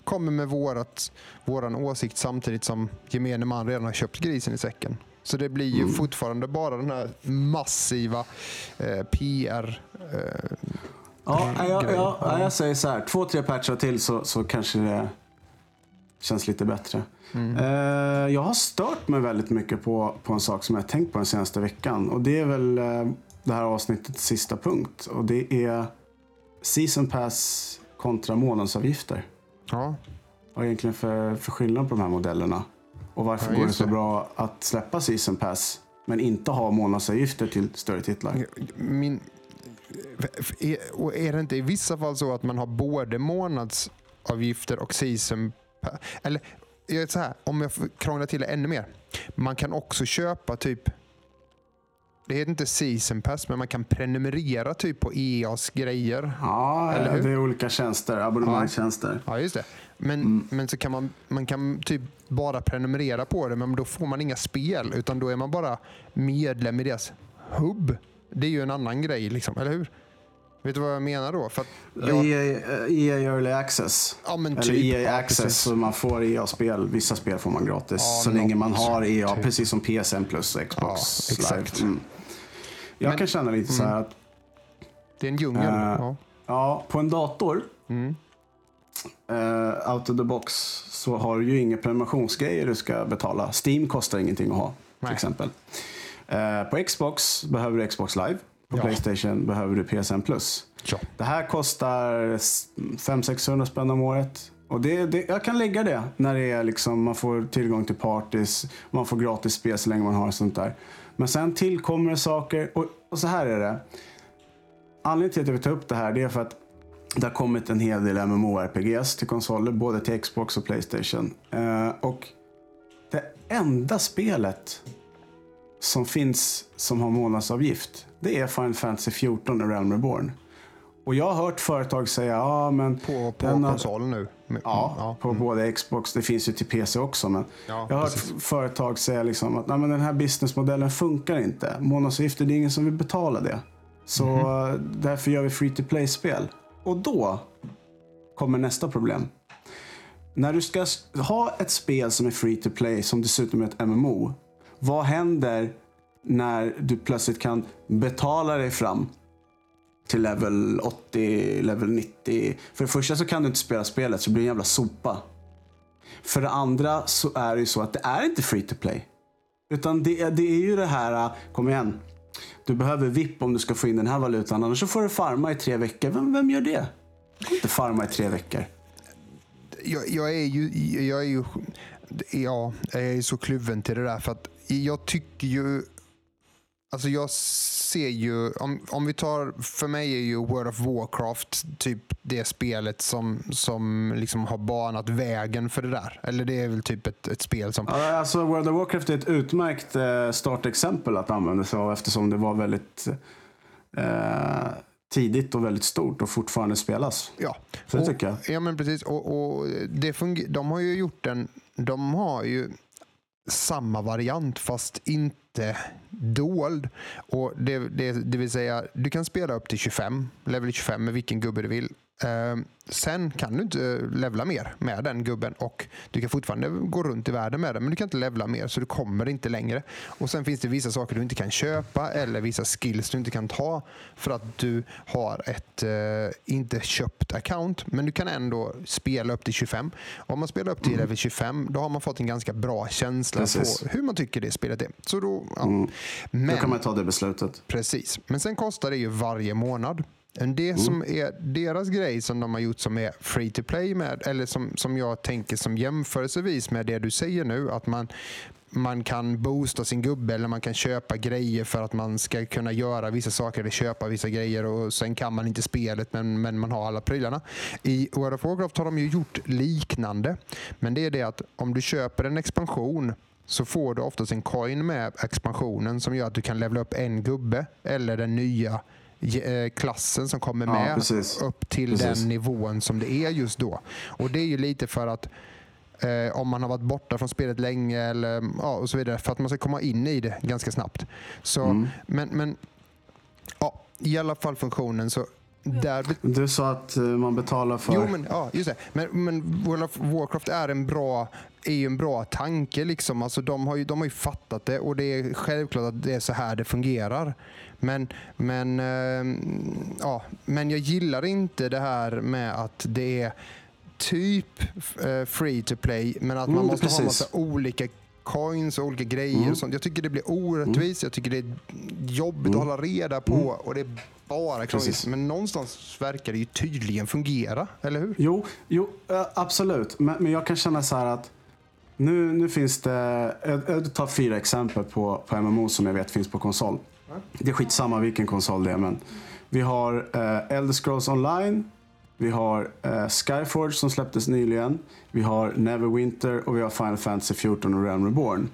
kommer med vårat, våran åsikt samtidigt som gemene man redan har köpt grisen i säcken. Så det blir ju fortfarande bara den här massiva eh, PR. Eh,
Ja, ja, ja,
grej.
ja, jag säger så här. Två, tre patchar till så, så kanske det känns lite bättre.
Mm.
Eh, jag har stört mig väldigt mycket på, på en sak som jag tänkt på den senaste veckan. Och det är väl eh, det här avsnittets sista punkt. Och det är Season Pass kontra månadsavgifter.
ja,
Vad är egentligen för, för skillnad på de här modellerna? Och varför
Ja,
går det så
det.
bra att släppa Season Pass men inte ha månadsavgifter till större titlar?
min, är, och är det inte i vissa fall så att man har både månadsavgifter och season pa- Eller så här, om jag får krångla till det ännu mer. Man kan också köpa typ det heter inte season pass, men man kan prenumerera typ på EAs grejer.
Ja,
Eller hur?
det är olika tjänster, abonnemangstjänster.
Ja, just det. Men,
Mm.
men så kan man, man kan typ bara prenumerera på det, men då får man inga spel, utan då är man bara medlem i deras hubb. Det är ju en annan grej, liksom, eller hur? Vet du vad jag menar då? För jag,
EA, EA Early Access.
ja, men
Eller
typ,
EA
ja,
Access,
precis.
så man får EA-spel. Vissa spel får man gratis.
Ja,
så länge man har EA,
typ.
precis som PSN plus Xbox
Ja, exakt.
Mm. Jag
Men-
kan känna lite så här att
Det är en djungel.
Äh,
ja.
ja, på en dator,
Mm.
Eh, out of the box, så har du ju inga prenumerationsgrejer du ska betala. Steam kostar ingenting att ha, till
Nej.
exempel. Eh, på Xbox behöver du Xbox Live. På
Ja.
Playstation behöver du PSN plus.
Ja.
Det här kostar 500-600 spänn om året. Och det, det, jag kan lägga det när det är liksom, man får tillgång till parties, man får gratis spel så länge man har sånt där. Men sen tillkommer det saker och, och så här är det. Anledningen till att jag vill ta upp det här det är för att det har kommit en hel del MMORPGs till konsoler, både till Xbox och Playstation. Eh, och det enda spelet som finns som har månadsavgift, det är Final Fantasy 14 och Realm Reborn. Och jag har hört företag säga, ja men...
På, på konsol nu. Men-
Ja, på både Xbox, det finns ju till PC också. Men
Ja,
jag har hört
precis.
företag säga liksom att Nej, men den här businessmodellen funkar inte. Månadsavgifter, det är ingen som vill betala det. Så eh, därför gör vi free to play-spel. Och då kommer nästa problem. När du ska ha ett spel som är free to play, som dessutom är ett MMO. Vad händer när du plötsligt kan betala dig fram till level 80, level 90. För det första så kan du inte spela spelet så det blir en jävla sopa. För det andra så är det ju så att det är inte free to play. Utan det, är- det är ju det här, äh, kom igen. Du behöver VIP om du ska få in den här valutan. Annars så får du farma i tre veckor. Vem, vem gör det? Du inte farma i tre veckor.
jag, jag är ju, jag är ju, ja, jag är så kluven till det där för att jag tycker ju, alltså jag ser ju, om, om vi tar, för mig är ju World of Warcraft typ det spelet som, som liksom har banat vägen för det där. Eller det är väl typ ett, ett spel som,
Alltså World of Warcraft är ett utmärkt eh, startexempel att använda sig av eftersom det var väldigt eh, tidigt och väldigt stort och fortfarande spelas.
ja.
Så det
Och-
tycker jag.
Ja men precis. Och, och det funger- de har ju gjort en, de har ju samma variant fast inte dold. Och det, det, det vill säga, du kan spela upp till 25, level 25 med vilken gubbe du vill. Eh, sen kan du inte levla mer med den gubben och du kan fortfarande gå runt i världen med den men du kan inte levla mer så du kommer inte längre. Och Sen finns det vissa saker du inte kan köpa eller vissa skills du inte kan ta för att du har ett eh, inte köpt account men du kan ändå spela upp till 25. Om man spelar upp till mm. level 25 då har man fått en ganska bra känsla Precis. på hur man tycker det spelet är. Så då, ja. mm.
men, då kan man ta det beslutet.
Precis, men sen kostar det ju varje månad. Det mm. som är deras grej som de har gjort som är free to play med, eller som, som jag tänker som jämförelsevis med det du säger nu, att man, man kan boosta sin gubbe eller man kan köpa grejer för att man ska kunna göra vissa saker eller köpa vissa grejer och sen kan man inte spelet men, men man har alla prylarna. I World of Warcraft har de ju gjort liknande. Men det är det att om du köper en expansion så får du oftast en coin med expansionen som gör att du kan levla upp en gubbe eller den nya klassen som kommer med ja, upp till precis. den nivån som det är just då. Och Det är ju lite för att eh, om man har varit borta från spelet länge eller ja, och så vidare för att man ska komma in i det ganska snabbt. Så, mm. Men, men ja, i alla fall funktionen så där...
Du sa att eh, man betalar för...
Jo, men, ja, just det. Men, men World of Warcraft är en bra, är ju en bra tanke. Liksom. Alltså, de, har ju, de har ju fattat det och det är självklart att det är så här det fungerar. Men, men, äh, ja, men jag gillar inte det här med att det är typ äh, free to play men att mm, man måste precis. ha massa olika coins och olika grejer. Mm. Och sånt. Jag tycker det blir orättvist. Mm. Jag tycker det är jobbigt att mm. hålla reda på. Mm. Och det är bara krångligt. Men någonstans verkar det ju tydligen fungera, eller hur?
Jo, jo absolut. Men, men jag kan känna så här att nu, nu finns det, jag tar fyra exempel på, på MMO som jag vet finns på konsol. Det är skitsamma vilken konsol det är. Men vi har eh, Elder Scrolls Online. Vi har eh, Skyforge som släpptes nyligen. Vi har Neverwinter och vi har Final Fantasy 14 och Realm Reborn.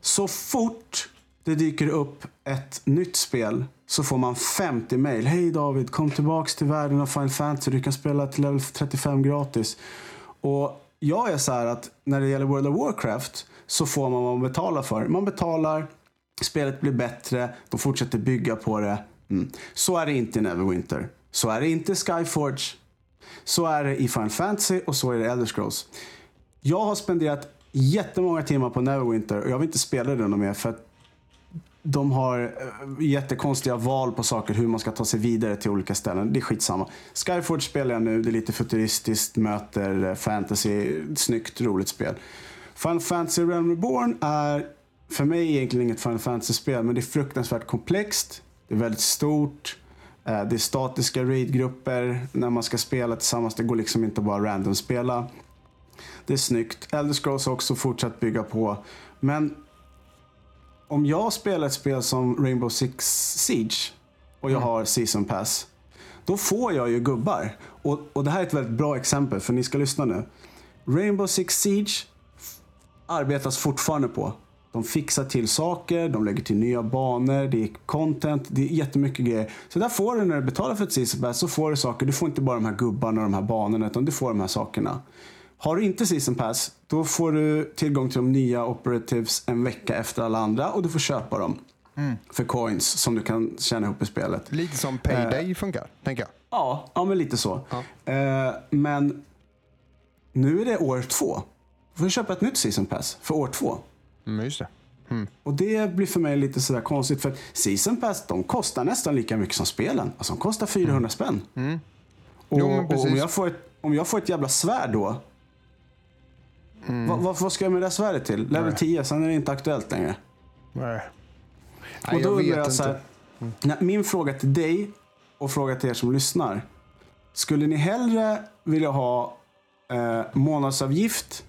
Så fort det dyker upp ett nytt spel så får man 50 mail. Hej David, kom tillbaks till världen av Final Fantasy. Du kan spela till level 35 gratis. Och jag är så här att när det gäller World of Warcraft så får man vad man betalar för. Man betalar Spelet blir bättre, de fortsätter bygga på det. Mm. Så är det inte i Neverwinter. Så är det inte i Skyforge. Så är det i Final Fantasy och så är det i Elder Scrolls. Jag har spenderat jättemånga timmar på Neverwinter och jag vill inte spela det mer för att de har eh, jättekonstiga val på saker, hur man ska ta sig vidare till olika ställen. Det är skitsamma. Skyforge spelar jag nu, det är lite futuristiskt, möter eh, fantasy, snyggt, roligt spel. Final Fantasy Realm Reborn är för mig egentligen inget Final Fantasy-spel, men det är fruktansvärt komplext. Det är väldigt stort. Eh, det är statiska raid-grupper när man ska spela tillsammans. Det går liksom inte bara random spela. Det är snyggt. Elder Scrolls har också fortsatt bygga på. Men om jag spelar ett spel som Rainbow Six Siege och jag mm. har Season Pass. Då får jag ju gubbar. Och, och det här är ett väldigt bra exempel för ni ska lyssna nu. Rainbow Six Siege arbetas fortfarande på. De fixar till saker, de lägger till nya banor, det är content, det är jättemycket grejer. Så där får du när du betalar för ett season pass så får du saker. Du får inte bara de här gubbarna och de här banorna utan du får de här sakerna. Har du inte season pass då får du tillgång till de nya operatives en vecka efter alla andra och du får köpa dem. Mm. För coins som du kan tjäna ihop i spelet.
Lite som Payday uh, funkar, tänker jag.
Ja, ja men lite så. Ja. Uh, men nu är det år två. Du får köpa ett nytt season pass för år två.
Mm, just det. Mm.
Och det blir för mig lite sådär konstigt. För Season Pass de kostar nästan lika mycket som spelen. Alltså de kostar 400 mm. spänn. Mm. Och, jo, och, om, jag får ett, om jag får ett jävla svärd då. Mm. Vad, vad, vad, ska jag med det svärdet till? Level Nej. 10, sen är det inte aktuellt längre.
Nej.
Och då undrar jag så här, mm. Min fråga till dig och fråga till er som lyssnar. Skulle ni hellre vilja ha eh, månadsavgift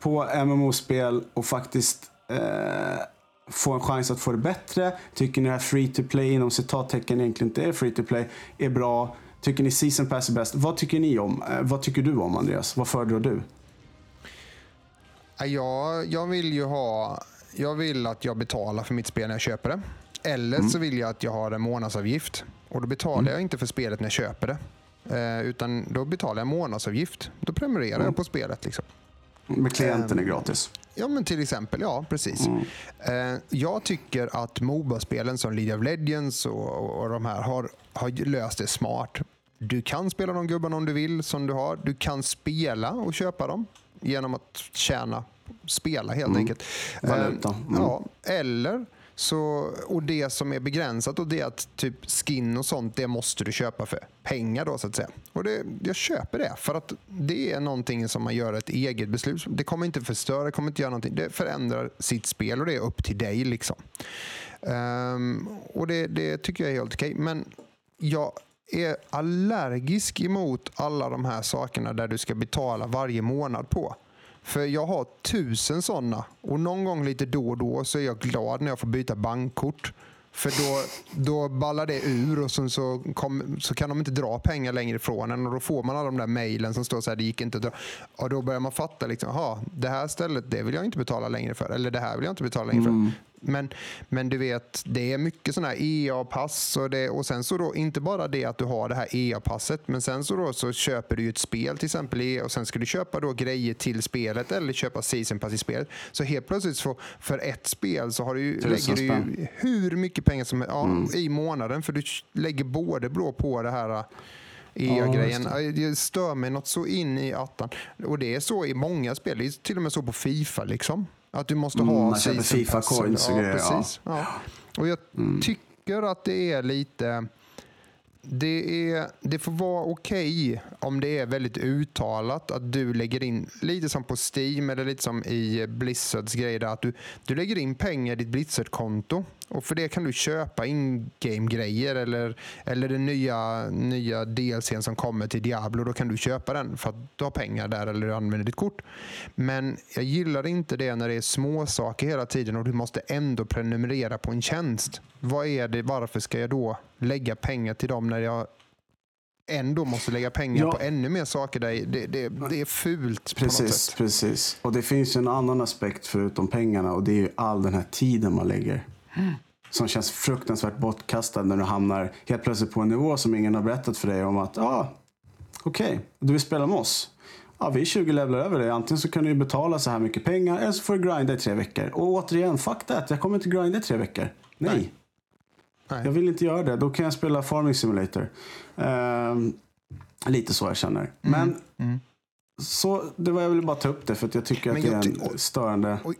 på MMO-spel och faktiskt eh, få en chans att få det bättre? Tycker ni det här free to play, inom citattecken egentligen inte är free to play, är bra? Tycker ni season pass är bäst? Vad tycker ni om? Eh, vad tycker du om Andreas? Vad föredrar du?
Jag, jag vill ju ha... Jag vill att jag betalar för mitt spel när jag köper det. Eller mm. så vill jag att jag har en månadsavgift. Och då betalar mm. jag inte för spelet när jag köper det. Eh, utan då betalar jag månadsavgift. Då prenumererar mm. jag på spelet. Liksom.
Med klienten är ehm, gratis.
Ja, men till exempel. Ja, precis. Mm. Eh, jag tycker att Moba-spelen som League of Legends och, och de här har, har löst det smart. Du kan spela de gubbarna om du vill som du har. Du kan spela och köpa dem genom att tjäna, spela helt
Mm.
enkelt.
Valuta.
Eh,
Mm.
Ja, eller så, och det som är begränsat och det är att typ skin och sånt, det måste du köpa för pengar då så att säga. Och det, jag köper det för att det är någonting som man gör ett eget beslut. Det kommer inte förstöra, det kommer inte göra någonting. Det förändrar sitt spel och det är upp till dig liksom. Um, och det, det tycker jag är helt okej. Men jag är allergisk emot alla de här sakerna där du ska betala varje månad på. För jag har tusen sådana och någon gång lite då och då så är jag glad när jag får byta bankkort. För då, då ballar det ur och så, så, kom, så kan de inte dra pengar längre ifrån en och då får man alla de där mejlen som står så här, det gick inte att dra. Och då börjar man fatta, liksom, aha, det här stället det vill jag inte betala längre för. Eller det här vill jag inte betala längre för. Mm. Men, men du vet, det är mycket sådana här EA-pass och, det, och sen så då inte bara det att du har det här EA-passet, men sen så då så köper du ett spel till exempel EA och sen ska du köpa då grejer till spelet eller köpa season pass i spelet. Så helt plötsligt så för ett spel så har du ju, lägger du ju hur mycket pengar som ja, i månaden för du lägger både blå på det här EA-grejen.
Ja,
det stör mig något så in i attan. Och det är så i många spel. Det är till och med så på Fifa. liksom. Att du måste
Mm,
ha
man köper
season
FIFA
pass.
coins och
ja,
grejer, ja.
Precis. Ja. Och jag tycker att det är lite... Det, är, det får vara okej om det är väldigt uttalat att du lägger in, lite som på Steam eller lite som i Blizzards grejer, att du, du lägger in pengar i ditt Blizzard-konto och för det kan du köpa in-game-grejer eller, eller den nya, nya DLCn som kommer till Diablo. Då kan du köpa den för att du har pengar där eller du använder ditt kort. Men jag gillar inte det när det är små saker hela tiden och du måste ändå prenumerera på en tjänst. Vad är det? Varför ska jag då lägga pengar till dem när jag ändå måste lägga pengar
Ja.
på ännu mer saker? Där det, det, det är fult
Precis, precis. Och det finns en annan aspekt förutom pengarna och det är ju all den här tiden man lägger. Som känns fruktansvärt bortkastad när du hamnar helt plötsligt på en nivå som ingen har berättat för dig om att, ja, ah, okej, du vill spela med oss. Ja, vi är 20 levlar över dig. Antingen så kan du betala så här mycket pengar eller så får du grinda i tre veckor. Och återigen, fuck that. Jag kommer inte grinda i tre veckor. Nej.
Nej. Nej.
Jag vill inte göra det. Då kan jag spela Farming Simulator. Ehm, lite så jag känner. Men
Mm.
så, det var jag ville bara ta upp det för att jag tycker att
Men
det är
jag
en störande...
Och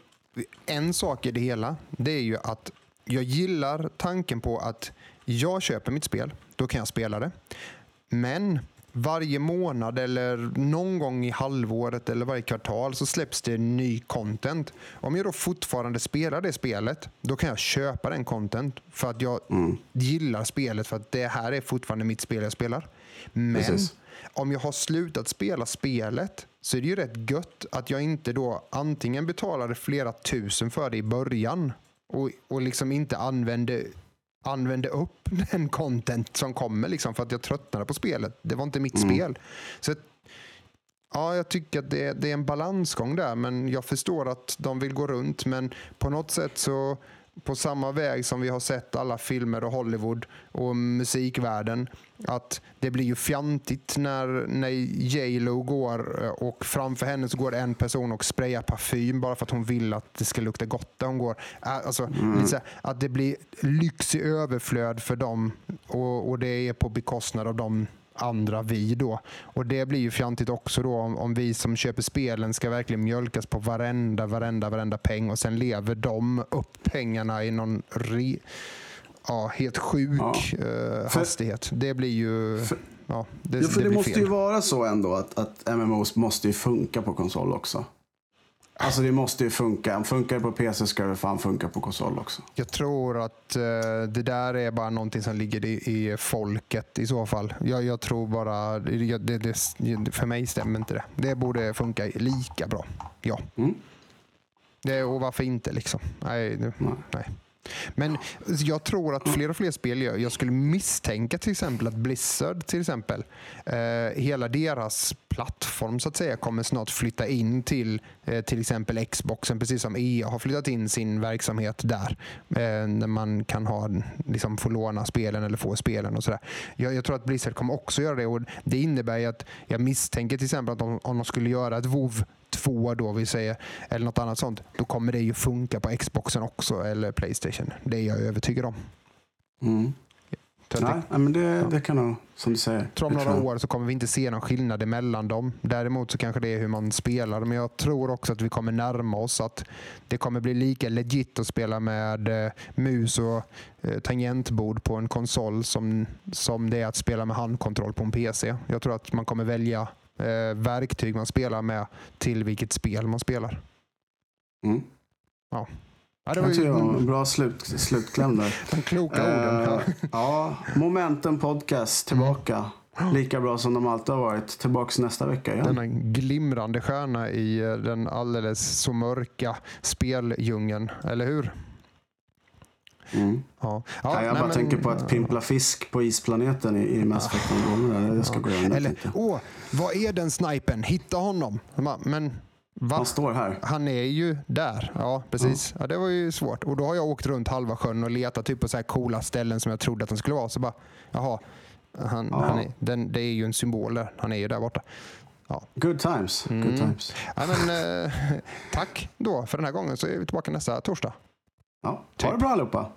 en sak i det hela, det är ju att jag gillar tanken på att jag köper mitt spel, då kan jag spela det. Men varje månad eller någon gång i halvåret eller varje kvartal så släpps det ny content. Om jag då fortfarande spelar det spelet, då kan jag köpa den content för att jag gillar spelet för att det här är fortfarande mitt spel jag spelar. Men
Precis.
om jag har slutat spela spelet så är det ju rätt gött att jag inte då antingen betalade flera tusen för det i början och, och liksom inte använde, använde upp den content som kommer liksom för att jag tröttnade på spelet. Det var inte mitt spel. Så Ja, jag tycker att det, det är en balansgång där, men jag förstår att de vill gå runt. Men på något sätt så, på samma väg som vi har sett alla filmer och Hollywood och musikvärlden, att det blir ju fjantigt när, när J Lo går eh, och framför henne så går en person och sprayar parfym bara för att hon vill att det ska lukta gott där hon går. Alltså, så här, att det blir lyx i överflöd för dem och, och det är på bekostnad av dem andra vi då. Och det blir ju fjantigt också då om, om vi som köper spelen ska verkligen mjölkas på varenda, varenda, varenda peng och sen lever de upp pengarna i någon re, ja, helt sjuk
Ja.
eh,
För-
hastighet. Det blir ju...
För-
ja, det,
Ja, för det,
blir
måste
fel.
ju vara så ändå att, att MMOs måste ju funka på konsol också. Alltså det måste ju funka. Funkar det på PC ska det fan funka på konsol också.
Jag tror att eh, det där är bara någonting som ligger i, i folket i så fall. Jag, jag tror bara, det, det, det, för mig stämmer inte det. Det borde funka lika bra. Ja.
Mm.
Det, och varför inte liksom? Nej,
Nej.
nej. Men jag tror att fler och fler spel gör. Jag skulle misstänka till exempel att Blizzard till exempel, eh, hela deras plattform så att säga kommer snart flytta in till eh, till exempel Xboxen precis som EA har flyttat in sin verksamhet där. Eh, när man kan ha, liksom, få låna spelen eller få spelen och sådär. Jag, jag tror att Blizzard kommer också göra det och det innebär ju att jag misstänker till exempel att om, om de skulle göra ett WoW 2 då vi säger, eller något annat sånt, då kommer det ju funka på Xboxen också eller Playstation. Det är jag övertygad om.
Mm. Nej, men det, det kan nog, som du säger.
Tror om
det
några
tror
år så kommer vi inte se någon skillnad emellan dem. Däremot så kanske det är hur man spelar. Men jag tror också att vi kommer närma oss att det kommer bli lika legit att spela med eh, mus och eh, tangentbord på en konsol som, som det är att spela med handkontroll på en PC. Jag tror att man kommer välja eh, verktyg man spelar med till vilket spel man spelar.
Mm.
Ja, det var
Jag tycker det var
ju
en bra slut, slutkläm där.
de kloka orden.
Eh, ja, Momenten Podcast tillbaka. Lika bra som de alltid har varit. Tillbaks nästa vecka igen.
Denna glimrande stjärna i eh, den alldeles så mörka speldjungeln, eller hur?
Mm.
Ja.
Ja, jag
nej,
bara
men-
tänker på att pimpla fisk på isplaneten i, i Mass Effect. Det ska gå igenom.
Eller, åh, vad är den snipen? Hitta honom. Jag Men va?
Han står här.
Han är ju där. Ja, precis. Ja, det var ju svårt. Och då har jag åkt runt halva sjön och letat typ på så här coola ställen som jag trodde att han skulle vara. Så bara, jaha, han,
Ja.
han är, den, det är ju en symbol där. Han är ju där borta.
Good times. Good
Mm.
times.
Ja, men, eh, tack då för den här gången så är vi tillbaka nästa torsdag.
Ja.
Typ.
Ha det bra allihopa.